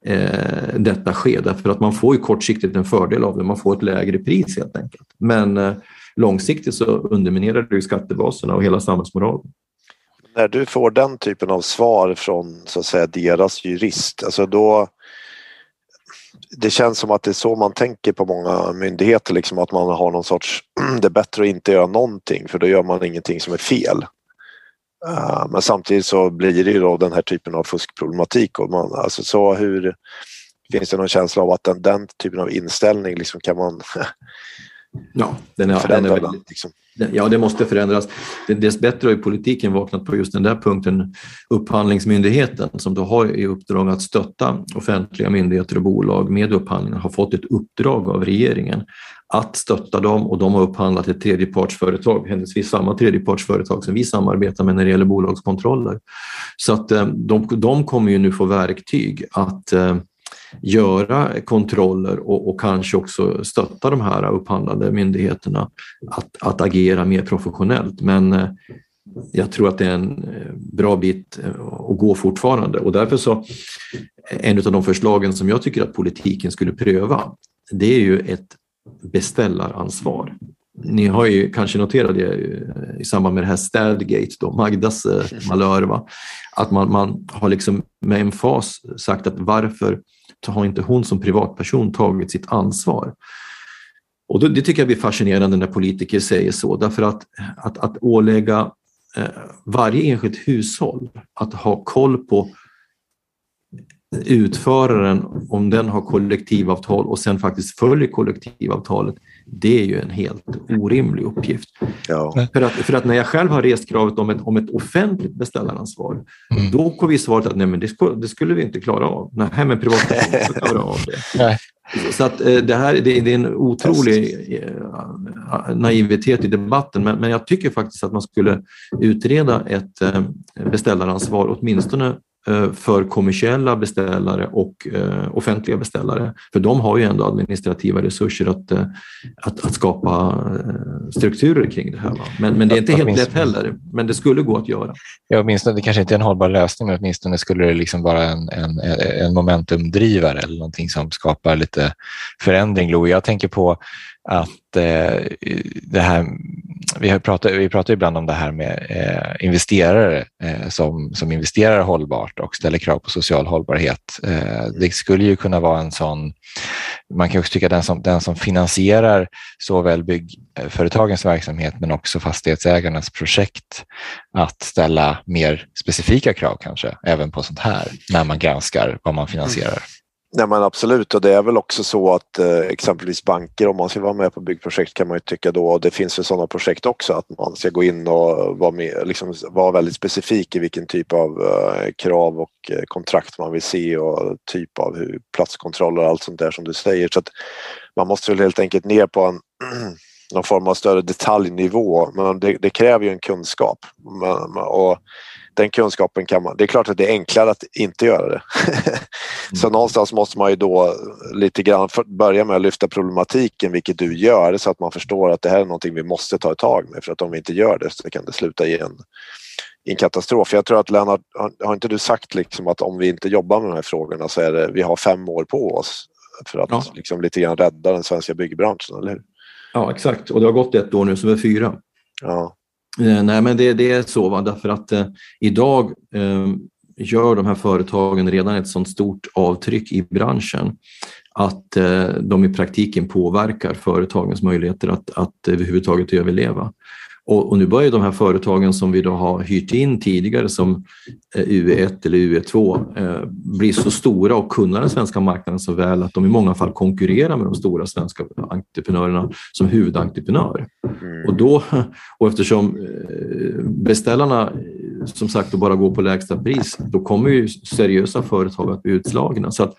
eh, detta ske därför att man får ju kortsiktigt en fördel av det, man får ett lägre pris helt enkelt. Men eh, långsiktigt så underminerar det ju skattebaserna och hela samhällsmoralen. När du får den typen av svar från så att säga deras jurist, alltså då det känns som att det är så man tänker på många myndigheter, liksom att man har någon sorts, det är bättre att inte göra någonting för då gör man ingenting som är fel. Eh, men samtidigt så blir det ju då den här typen av fuskproblematik. Och man, alltså så hur, finns det någon känsla av att den, den typen av inställning liksom kan man ja, den är? Den är väldigt, liksom? Ja, det måste förändras. Dess bättre har ju politiken vaknat på just den där punkten. Upphandlingsmyndigheten som då har i uppdrag att stötta offentliga myndigheter och bolag med upphandlingar har fått ett uppdrag av regeringen att stötta dem och de har upphandlat ett tredjepartsföretag, händelsevis samma tredjepartsföretag som vi samarbetar med när det gäller bolagskontroller. Så att eh, de, de kommer ju nu få verktyg att eh, göra kontroller och, och, kanske också stötta de här upphandlande myndigheterna att, att agera mer professionellt. Men eh, jag tror att det är en bra bit att gå fortfarande och därför så en av de förslagen som jag tycker att politiken skulle pröva det är ju ett beställaransvar. Ni har ju kanske noterat det i samband med det här Stadgate, då, Magdas eh, malör, va? att man, man har liksom med emfas sagt att varför har inte hon som privatperson tagit sitt ansvar? Och då, det tycker jag blir fascinerande när politiker säger så, därför att, att, att ålägga eh, varje enskilt hushåll att ha koll på utföraren, om den har kollektivavtal och sen faktiskt följer kollektivavtalet, det är ju en helt orimlig uppgift. Ja. För, att, för att när jag själv har rest kravet om ett, om ett offentligt beställaransvar, mm. då kom vi svaret att nej, men det, skulle, det skulle vi inte klara av. Nej, men privatpersoner skulle klara av det. Nej. Så att eh, det här det, det är en otrolig eh, naivitet i debatten, men, men jag tycker faktiskt att man skulle utreda ett eh, beställaransvar, åtminstone för kommersiella beställare och eh, offentliga beställare. För de har ju ändå administrativa resurser att, eh, att, att skapa strukturer kring det här. Men, men det är inte helt lätt heller, men det skulle gå att göra. Ja, åtminstone, det kanske inte är en hållbar lösning, men åtminstone skulle det liksom vara en, en, en momentumdrivare eller någonting som skapar lite förändring. Lo, jag tänker på att eh, det här, vi, har pratat, vi pratar ibland om det här med eh, investerare eh, som, som investerar hållbart och ställer krav på social hållbarhet. Eh, det skulle ju kunna vara en sån, man kan också tycka den som, den som finansierar såväl byggföretagens verksamhet men också fastighetsägarnas projekt att ställa mer specifika krav kanske även på sånt här när man granskar vad man finansierar. Mm. Nej men absolut och det är väl också så att eh, exempelvis banker om man ska vara med på byggprojekt kan man ju tycka då, och det finns ju sådana projekt också, att man ska gå in och vara, med, liksom, vara väldigt specifik i vilken typ av eh, krav och eh, kontrakt man vill se och typ av hur, platskontroller och allt sånt där som du säger. Så att man måste väl helt enkelt ner på en någon form av större detaljnivå men det, det kräver ju en kunskap. Men, och den kunskapen kan man, det är klart att det är enklare att inte göra det. så mm. någonstans måste man ju då lite grann börja med att lyfta problematiken, vilket du gör, så att man förstår att det här är någonting vi måste ta ett tag med för att om vi inte gör det så kan det sluta i en, i en katastrof. Jag tror att Lennart, har inte du sagt liksom att om vi inte jobbar med de här frågorna så är det, vi har fem år på oss för att ja. liksom lite grann rädda den svenska byggbranschen, eller hur? Ja, exakt. Och det har gått ett år nu, vi är fyra. Ja. Eh, nej, men det, det är så, va? därför att eh, idag eh, gör de här företagen redan ett sådant stort avtryck i branschen att eh, de i praktiken påverkar företagens möjligheter att, att eh, överhuvudtaget överleva. Och, och, nu börjar de här företagen som vi då har hyrt in tidigare som UE1 eller UE2 eh, bli så stora och kunna den svenska marknaden så väl att de i många fall konkurrerar med de stora svenska entreprenörerna som huvudentreprenör. Mm. Och, då, och eftersom eh, beställarna som sagt bara går på lägsta pris, då kommer ju seriösa företag att bli utslagna. Så att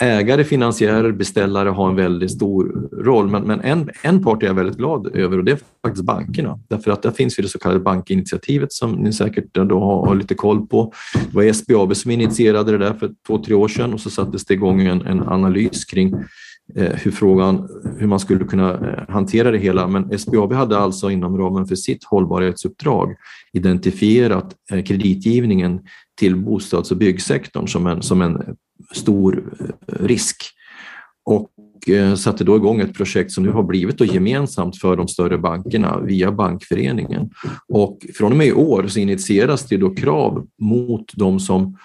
ägare, finansiärer, beställare har en väldigt stor roll. Men, men en, en part är jag väldigt glad över och det är faktiskt bankerna. Därför att där finns ju det så kallade bankinitiativet som ni säkert då har, har lite koll på. Det var SBAB som initierade det där för två, tre år sedan och så sattes det igång en, en analys kring eh, hur frågan, hur man skulle kunna eh, hantera det hela. Men SBAB hade alltså inom ramen för sitt hållbarhetsuppdrag identifierat eh, kreditgivningen till bostads och byggsektorn som en, som en stor eh, risk och eh, satte då igång ett projekt som nu har blivit då gemensamt för de större bankerna via Bankföreningen. Och från och med i år så initieras det då krav mot de som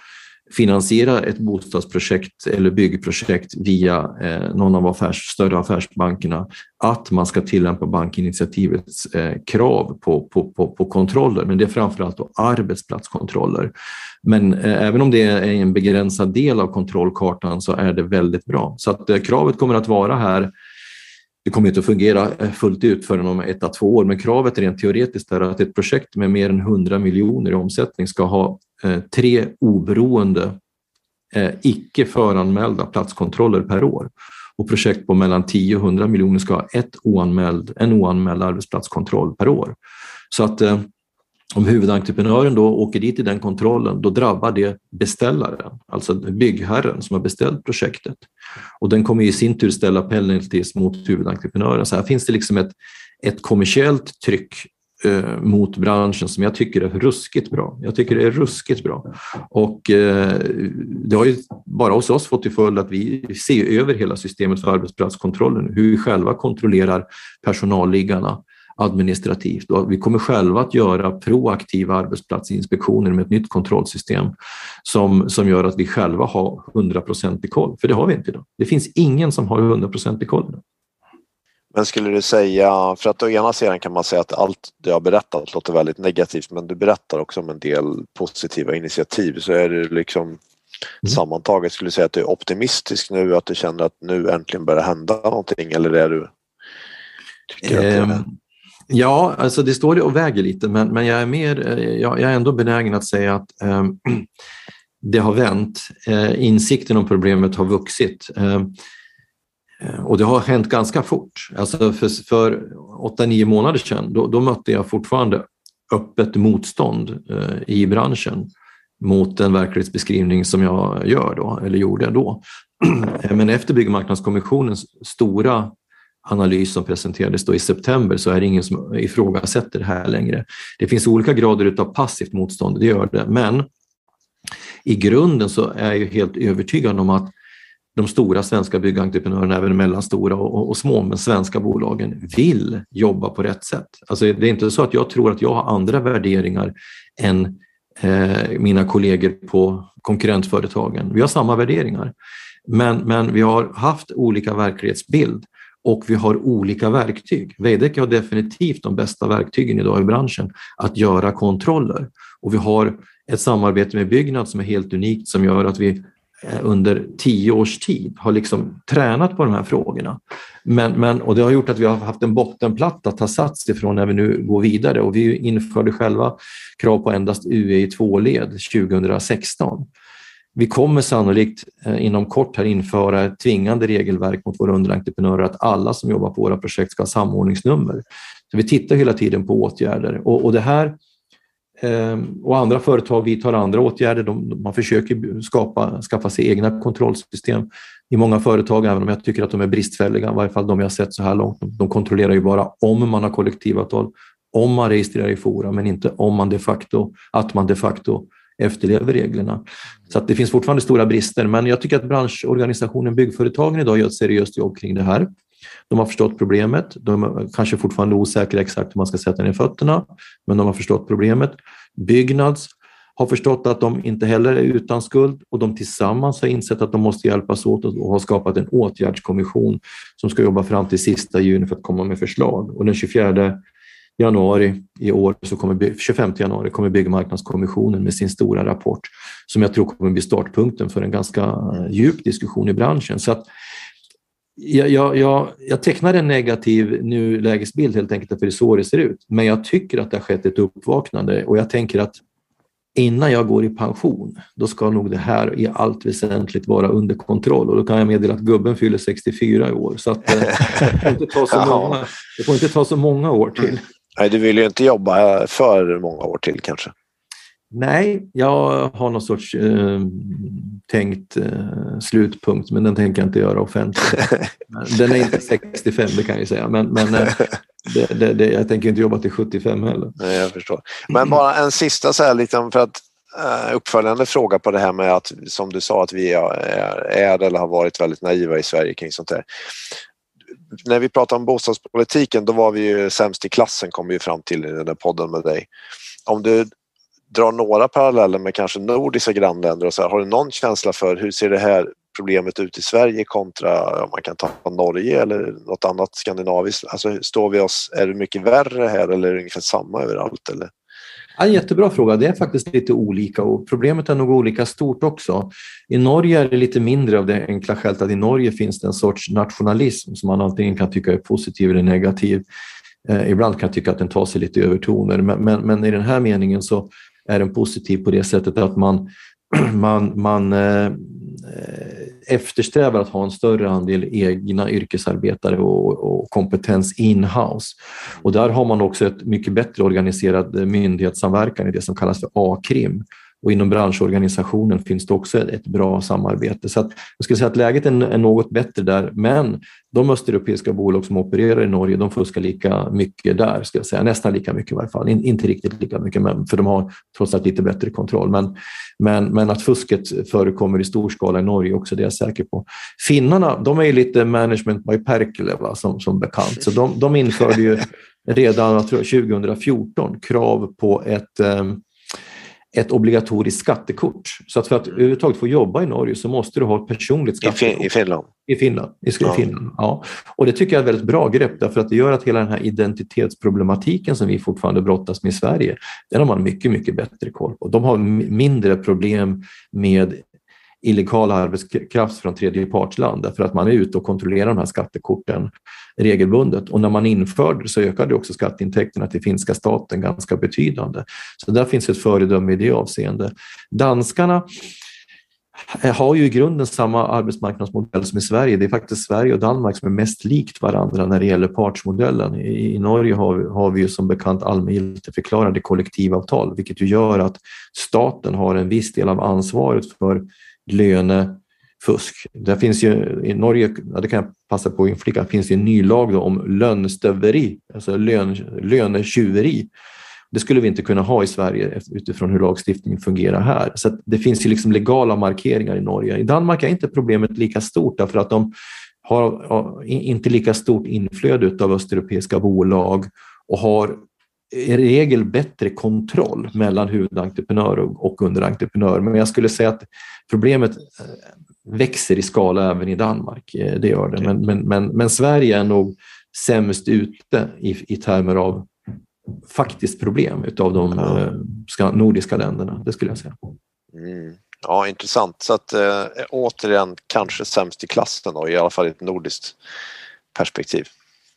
finansiera ett bostadsprojekt eller byggprojekt via eh, någon av affärs, större affärsbankerna att man ska tillämpa bankinitiativets eh, krav på, på, på, på, kontroller, men det är framförallt då arbetsplatskontroller. Men eh, även om det är en begränsad del av kontrollkartan så är det väldigt bra. Så att kravet kommer att vara här det kommer inte att fungera fullt ut förrän om ett à två år, men kravet rent teoretiskt är att ett projekt med mer än 100 miljoner i omsättning ska ha Eh, tre oberoende, eh, icke föranmälda platskontroller per år. Och projekt på mellan 10 och 100 miljoner ska ha ett oanmäld, en oanmäld arbetsplatskontroll per år. Så att eh, om huvudentreprenören då åker dit i den kontrollen, då drabbar det beställaren, alltså byggherren som har beställt projektet. Och den kommer i sin tur ställa penalties mot huvudentreprenören. Så här finns det liksom ett, ett kommersiellt tryck eh, mot branschen som jag tycker är ruskigt bra. Jag tycker det är ruskigt bra. Och eh, det har ju bara hos oss fått till följd att vi ser över hela systemet för arbetsplatskontrollen, hur vi själva kontrollerar personalliggarna administrativt och vi kommer själva att göra proaktiva arbetsplatsinspektioner med ett nytt kontrollsystem som, som gör att vi själva har 100 i koll, för det har vi inte idag. Det finns ingen som har 100 i koll. Men skulle du säga, för att å ena sidan kan man säga att allt du har berättat låter väldigt negativt men du berättar också om en del positiva initiativ så är det liksom mm. sammantaget skulle du säga att du är optimistisk nu, att du känner att nu äntligen börjar hända någonting eller är du? Ehm, Ja, alltså det står och väger lite, men, men jag, är mer, eh, jag, jag är ändå benägen att säga att eh, det har vänt. Eh, insikten om problemet har vuxit. Eh, och det har hänt ganska fort. Alltså för, för 8-9 månader sedan då, då, mötte jag fortfarande öppet motstånd eh, i branschen mot den verklighetsbeskrivning som jag gör då, eller gjorde då. Men efter Byggmarknadskommissionens stora analys som presenterades då i september så är det ingen som ifrågasätter det här längre. Det finns olika grader av passivt motstånd, det gör det, men i grunden så är jag helt övertygad om att de stora svenska byggentreprenörerna, även mellanstora och, och, små, men svenska bolagen vill jobba på rätt sätt. Alltså det är inte så att jag tror att jag har andra värderingar än eh, mina kollegor på konkurrentföretagen. Vi har samma värderingar, men, men vi har haft olika verklighetsbild och vi har olika verktyg. Veidekke har definitivt de bästa verktygen idag i branschen att göra kontroller och vi har ett samarbete med Byggnads som är helt unikt som gör att vi Eh, under tio års tid har liksom tränat på de här frågorna. Men, men, och det har gjort att vi har haft en bottenplatta att ta sats ifrån när vi nu går vidare och vi införde själva krav på endast UE i två led 2016. Vi kommer sannolikt eh, inom kort här införa ett tvingande regelverk mot våra underentreprenörer att alla som jobbar på våra projekt ska ha samordningsnummer. Så vi tittar hela tiden på åtgärder och, och det här Ehm, och andra företag vidtar andra åtgärder. De, man försöker skapa, skaffa sig egna kontrollsystem i många företag, även om jag tycker att de är bristfälliga, i varje fall de jag sett så här långt. De kontrollerar ju bara om man har kollektivavtal, om man registrerar i Fora, men inte om man de facto, att man de facto efterlever reglerna. Så att det finns fortfarande stora brister, men jag tycker att branschorganisationen Byggföretagen idag gör ett seriöst jobb kring det här. De har förstått problemet. De är kanske fortfarande osäkra exakt hur man ska sätta ner fötterna, men de har förstått problemet. Byggnads har förstått att de inte heller är utan skuld och de tillsammans har insett att de måste hjälpas åt och har skapat en åtgärdskommission som ska jobba fram till sista juni för att komma med förslag. Och den 24 januari i år, så kommer, 25 januari, kommer Byggmarknadskommissionen med sin stora rapport som jag tror kommer bli startpunkten för en ganska eh, djup diskussion i branschen. Så att jag, jag, jag, jag tecknar en negativ nulägesbild helt enkelt för det är så det ser ut. Men jag tycker att det har skett ett uppvaknande och jag tänker att innan jag går i pension, då ska nog det här i allt väsentligt vara under kontroll. Och då kan jag meddela att gubben fyller 64 i år. Så att, eh, det, får inte ta så många, det får inte ta så många år till. Nej, du vill ju inte jobba för många år till kanske. Nej, jag har någon sorts eh, tänkt eh, slutpunkt, men den tänker jag inte göra offentligt. Den är inte 65, det kan jag säga, men, men eh, det, det, det, jag tänker inte jobba till 75 heller. Nej, jag förstår. Men bara en sista så här, liksom, för att uh, uppföljande fråga på det här med att, som du sa, att vi är, är eller har varit väldigt naiva i Sverige kring sånt här. När vi pratar om bostadspolitiken, då var vi ju sämst i klassen, kom vi fram till i den där podden med dig. Om du drar några paralleller med kanske nordiska grannländer och så här, har du någon känsla för hur ser det här problemet ut i Sverige kontra om man kan ta Norge eller något annat skandinaviskt? Alltså står vi oss, är det mycket värre här eller är det ungefär samma överallt? Eller? Ja, jättebra fråga. Det är faktiskt lite olika och problemet är nog olika stort också. I Norge är det lite mindre av det enkla skälet att i Norge finns det en sorts nationalism som man antingen kan tycka är positiv eller negativ. Eh, ibland kan jag tycka att den tar sig lite övertoner men, men, men i den här meningen så är den positiv på det sättet att man, man, man eh, eh, eftersträvar att ha en större andel egna yrkesarbetare och, och kompetens in-house. Och där har man också ett mycket bättre organiserad myndighetssamverkan i det som kallas för A-krim. Och inom branschorganisationen finns det också ett bra samarbete. Så att, jag skulle säga att läget är något bättre där, men de östeuropeiska bolag som opererar i Norge, de fuskar lika mycket där, ska jag säga. nästan lika mycket i varje fall. In, inte riktigt lika mycket, men, för de har trots allt lite bättre kontroll. Men, men, men att fusket förekommer i stor skala i Norge också, det är jag säker på. Finnarna, de är ju lite management by Perkele va, som, som bekant, så de, de införde ju redan jag tror, 2014 krav på ett um, ett obligatoriskt skattekort. Så att för att mm. överhuvudtaget få jobba i Norge så måste du ha ett personligt skattekort. I, Finland? I Finland. I ja. Finland ja. Och det tycker jag är ett väldigt bra grepp därför att det gör att hela den här identitetsproblematiken som vi fortfarande brottas med i Sverige, den har man mycket, mycket bättre koll på. De har mindre problem med illegal arbetskraft från tredjepartsland därför att man är ute och kontrollerar de här skattekorten regelbundet. Och när man införde det så ökade också skatteintäkterna till finska staten ganska betydande. Så där finns ett föredöme i det avseende. Danskarna eh, har ju i grunden samma arbetsmarknadsmodell som i Sverige. Det är faktiskt Sverige och Danmark som är mest likt varandra när det gäller partsmodellen. I, i Norge har vi, har vi ju som bekant allmängiltigförklarade kollektivavtal, vilket ju gör att staten har en viss del av ansvaret för lönefusk. Det finns ju, I Norge, ja, det kan jag passa på att inflika, finns det en ny lag om lönstöveri, alltså lön, lönetjuveri. Det skulle vi inte kunna ha i Sverige utifrån hur lagstiftningen fungerar här. Så det finns ju liksom legala markeringar i Norge. I Danmark är inte problemet lika stort därför att de har inte lika stort inflöde av östeuropeiska bolag och har i regel bättre kontroll mellan huvudentreprenör och underentreprenör. Men jag skulle säga att problemet eh, växer i skala även i Danmark. Eh, det gör det. Men, men, men, men Sverige är nog sämst ute i, i termer av faktiskt problem utav de ja. Eh, nordiska länderna, det skulle jag säga. Mm. Ja, intressant. Så att äh, återigen kanske sämst i klassen då, i alla fall i ett nordiskt perspektiv.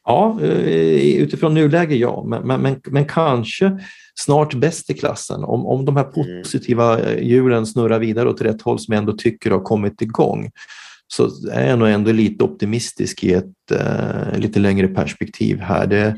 Ja, eh, utifrån nuläge ja, men, men, men, kanske snart bäst i klassen. Om, om de här mm. positiva hjulen snurrar vidare åt rätt håll som jag ändå tycker har kommit igång så är jag nog ändå lite optimistisk i ett eh, lite längre perspektiv här. Det,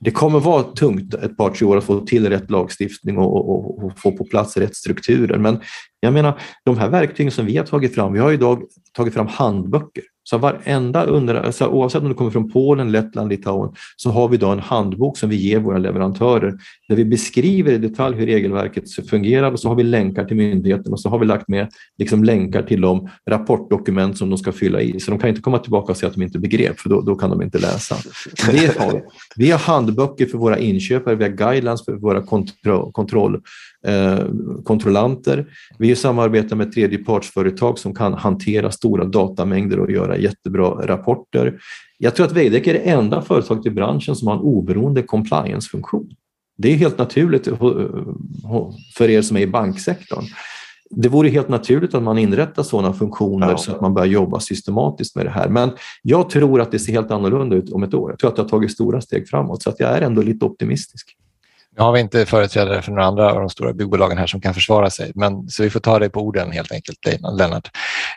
det kommer vara tungt ett par, tre år att få till rätt lagstiftning och, och, och, få på plats rätt strukturer. Men jag menar, de här verktygen som vi har tagit fram, vi har idag tagit fram handböcker så varenda under, alltså oavsett om du kommer från Polen, Lettland, Litauen, så har vi då en handbok som vi ger våra leverantörer där vi beskriver i detalj hur regelverket fungerar och så har vi länkar till myndigheten och så har vi lagt med liksom länkar till de rapportdokument som de ska fylla i. Så de kan inte komma tillbaka och säga att de inte begrep, för då, då kan de inte läsa. Det har vi. vi har handböcker för våra inköpare, vi har guidelines för våra kontro kontroll, kontrollanter. Vi samarbetar med tredjepartsföretag som kan hantera stora datamängder och göra jättebra rapporter. Jag tror att Veidekke är det enda företaget i branschen som har en oberoende compliance-funktion. Det är helt naturligt för er som är i banksektorn. Det vore helt naturligt att man inrättar sådana funktioner ja. så att man börjar jobba systematiskt med det här. Men jag tror att det ser helt annorlunda ut om ett år. Jag tror att det har tagit stora steg framåt så att jag är ändå lite optimistisk. Nu har vi inte företrädare för några andra av de stora byggbolagen här som kan försvara sig, men, så vi får ta det på orden helt enkelt, Lennart.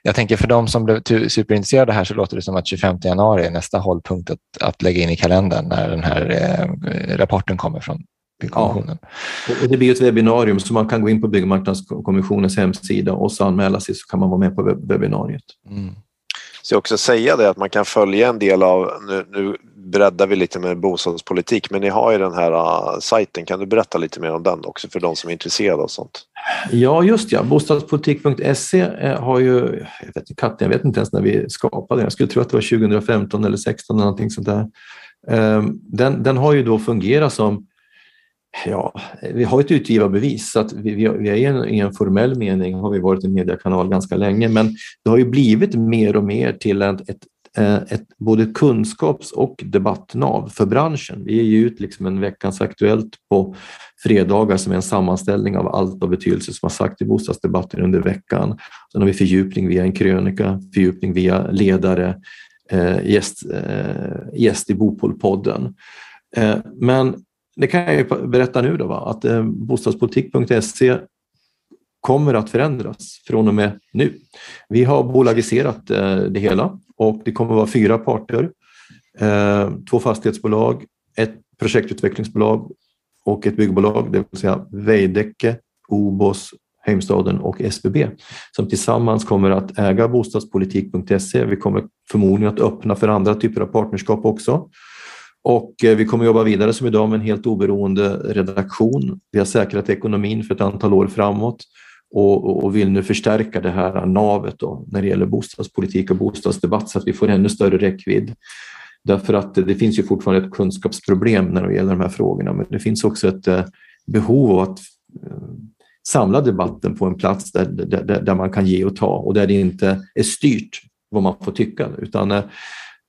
Jag tänker för de som blev superintresserade här så låter det som att 25 januari är nästa hållpunkt att, att lägga in i kalendern när den här eh, rapporten kommer från Byggkommissionen. Ja. Och det blir ett webbinarium så man kan gå in på Byggmarknadskommissionens hemsida och så anmäla sig så kan man vara med på webbinariet. Mm. Så jag också säga det att man kan följa en del av, nu, nu breddar vi lite med bostadspolitik, men ni har ju den här uh, sajten. Kan du berätta lite mer om den också för de som är intresserade av sånt? Ja, just ja. Bostadspolitik.se eh, har ju, jag vet, katten, jag vet inte ens när vi skapade den. Jag skulle tro att det var 2015 eller 2016 eller någonting sånt där. Ehm, den, den har ju då fungerat som Ja, vi har ett utgivarbevis så att vi, vi, vi är i en, i en, formell mening har vi varit en mediekanal ganska länge men det har ju blivit mer och mer till ett, ett, Eh, ett både kunskaps och debattnav för branschen. Vi ger ut liksom en Veckans Aktuellt på fredagar som är en sammanställning av allt av betydelse som har sagt i bostadsdebatten under veckan. Sen har vi fördjupning via en krönika, fördjupning via ledare, eh, gäst, eh, gäst i Bopolpodden. Eh, men det kan jag berätta nu då, va? att eh, bostadspolitik.se kommer att förändras från och med nu. Vi har bolagiserat eh, det hela och det kommer att vara fyra parter. Eh, två fastighetsbolag, ett projektutvecklingsbolag och ett byggbolag, det vill säga Veidekke, Obos, Heimstaden och SBB som tillsammans kommer att äga bostadspolitik.se. Vi kommer förmodligen att öppna för andra typer av partnerskap också. Och eh, vi kommer jobba vidare som idag med en helt oberoende redaktion. Vi har säkrat ekonomin för ett antal år framåt och, och vill nu förstärka det här navet då, när det gäller bostadspolitik och bostadsdebatt så att vi får ännu större räckvidd. Därför att det finns ju fortfarande ett kunskapsproblem när det gäller de här frågorna men det finns också ett eh, behov av att eh, samla debatten på en plats där, där, där man kan ge och ta och där det inte är styrt vad man får tycka utan eh,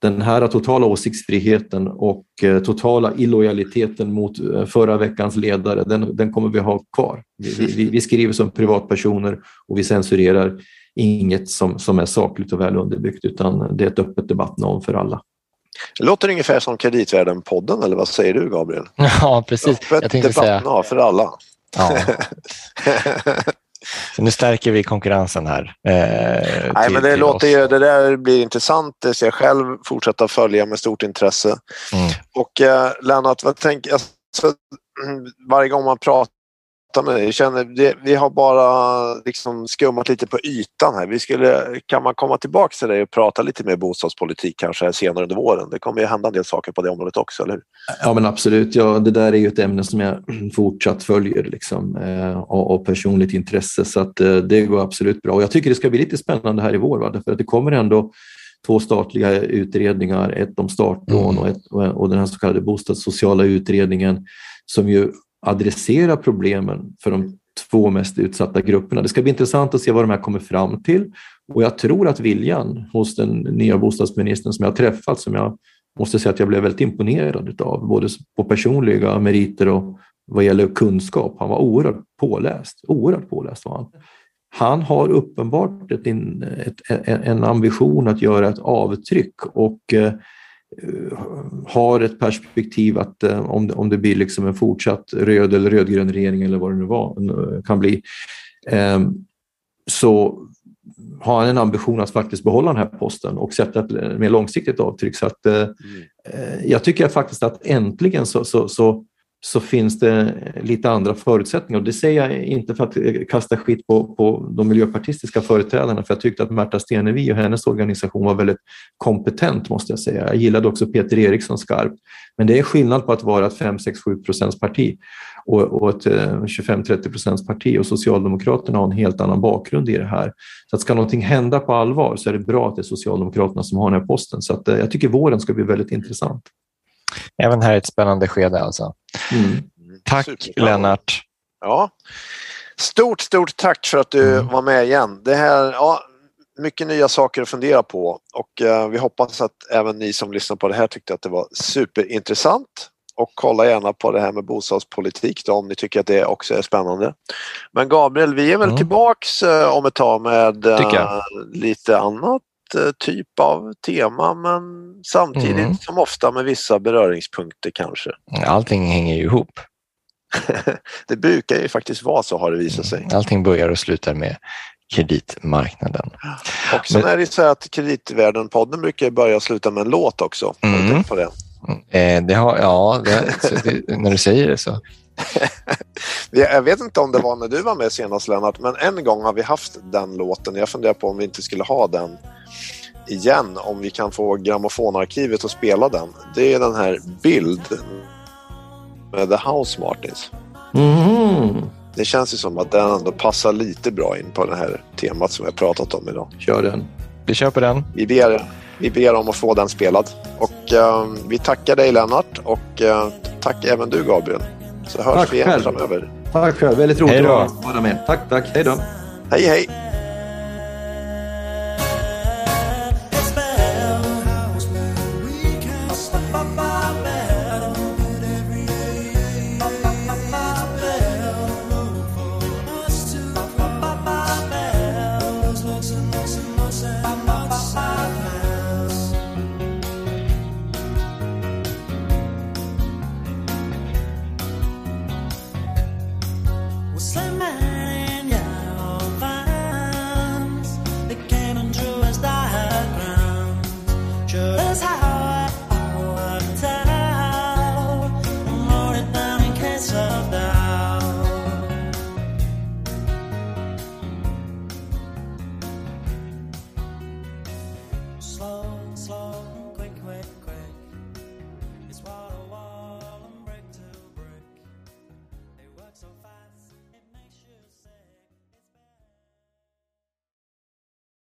den här totala åsiktsfriheten och eh, totala illojaliteten mot eh, förra veckans ledare, den, den kommer vi ha kvar. Vi, vi, vi, skriver som privatpersoner och vi censurerar inget som, som är sakligt och väl underbyggt utan det är ett öppet debattnamn för alla. Det låter ungefär som Kreditvärden-podden eller vad säger du Gabriel? Ja precis. Öppet säga... för alla. Ja. Så nu stärker vi konkurrensen här. Eh, Nej, till, men det, låter ju, det där blir intressant. Det ser jag själv fortsätta följa med stort intresse. Mm. Och eh, Lennart, vad tänker, alltså, varje gång man pratar prata med dig. Jag känner, det, vi har bara liksom skummat lite på ytan här. Vi skulle, kan man komma tillbaka till dig och prata lite mer bostadspolitik kanske senare under våren? Det kommer ju hända en del saker på det området också, eller hur? Ja, men absolut. Ja, det där är ju ett ämne som jag fortsatt följer liksom, eh, och, personligt intresse, så att, eh, det går absolut bra. Och jag tycker det ska bli lite spännande här i vår, va? för att det kommer ändå två statliga utredningar, ett om startlån mm. och, ett, och den här så kallade bostadssociala utredningen som ju adressera problemen för de två mest utsatta grupperna. Det ska bli intressant att se vad de här kommer fram till och jag tror att viljan hos den nya bostadsministern som jag har träffat, som jag måste säga att jag blev väldigt imponerad av, både på personliga meriter och vad gäller kunskap. Han var oerhört påläst, oerhört påläst var han. Han har uppenbart ett, ett, en ambition att göra ett avtryck och Eh, har ett perspektiv att eh, om det, om det blir liksom en fortsatt röd eller rödgrön regering eller vad det nu var, eh, kan bli, så har han en ambition att faktiskt behålla den här posten och sätta ett mer långsiktigt avtryck. Så att, mm. Jag tycker faktiskt att äntligen så, så, så så finns det lite andra förutsättningar. Och det säger jag inte för att kasta skit på, på de miljöpartistiska företrädarna, för jag tyckte att Märta Stenevi och hennes organisation var väldigt kompetent, måste jag säga. Jag gillade också Peter Eriksson skarpt. Men det är skillnad på att vara ett 5-6-7 procents parti och, och ett eh, 25-30 procents parti och Socialdemokraterna har en helt annan bakgrund i det här. Så att ska någonting hända på allvar så är det bra att det är Socialdemokraterna som har den här posten. Så att, eh, jag tycker våren ska bli väldigt intressant. Även här är ett spännande skede alltså. Mm. Tack Lennart. Ja. Stort, stort tack för att du mm. var med igen. Det här, ja, mycket nya saker att fundera på och uh, vi hoppas att även ni som lyssnar på det här tyckte att det var superintressant. Och kolla gärna på det här med bostadspolitik då, om ni tycker att det också är spännande. Men Gabriel, vi är väl mm. tillbaks uh, om ett tag med uh, lite annat Eh, typ av tema men samtidigt mm. som ofta med vissa beröringspunkter kanske. Allting hänger ju ihop. det brukar ju faktiskt vara så har det visat sig. Allting börjar och slutar med kreditmarknaden. Och sen Men- är det så att Kreditvärlden-podden brukar börja och sluta med en låt också. Har du Mm. på det? Eh, det har, ja, det, när du säger det så. Jag jag vet inte om det var när du var med senast Lennart, men en gång har vi haft den låten. Jag funderar på om vi inte skulle ha den igen, om vi kan få grammofonarkivet att spela den. Det är den här Bild med The House Martins. Mhm. Det känns ju som att den ändå passar lite bra in på det här temat som vi har pratat om idag. Kör den. Vi på den. Vi ber, vi ber om att få den spelad. Och eh, vi tackar dig Lennart och eh, tack även du Gabriel. Så hörs Tack vi igen själv. framöver. Tack själv. Väldigt roligt Hej då. att vara med. Tack, tack. Hej då. Hej hej!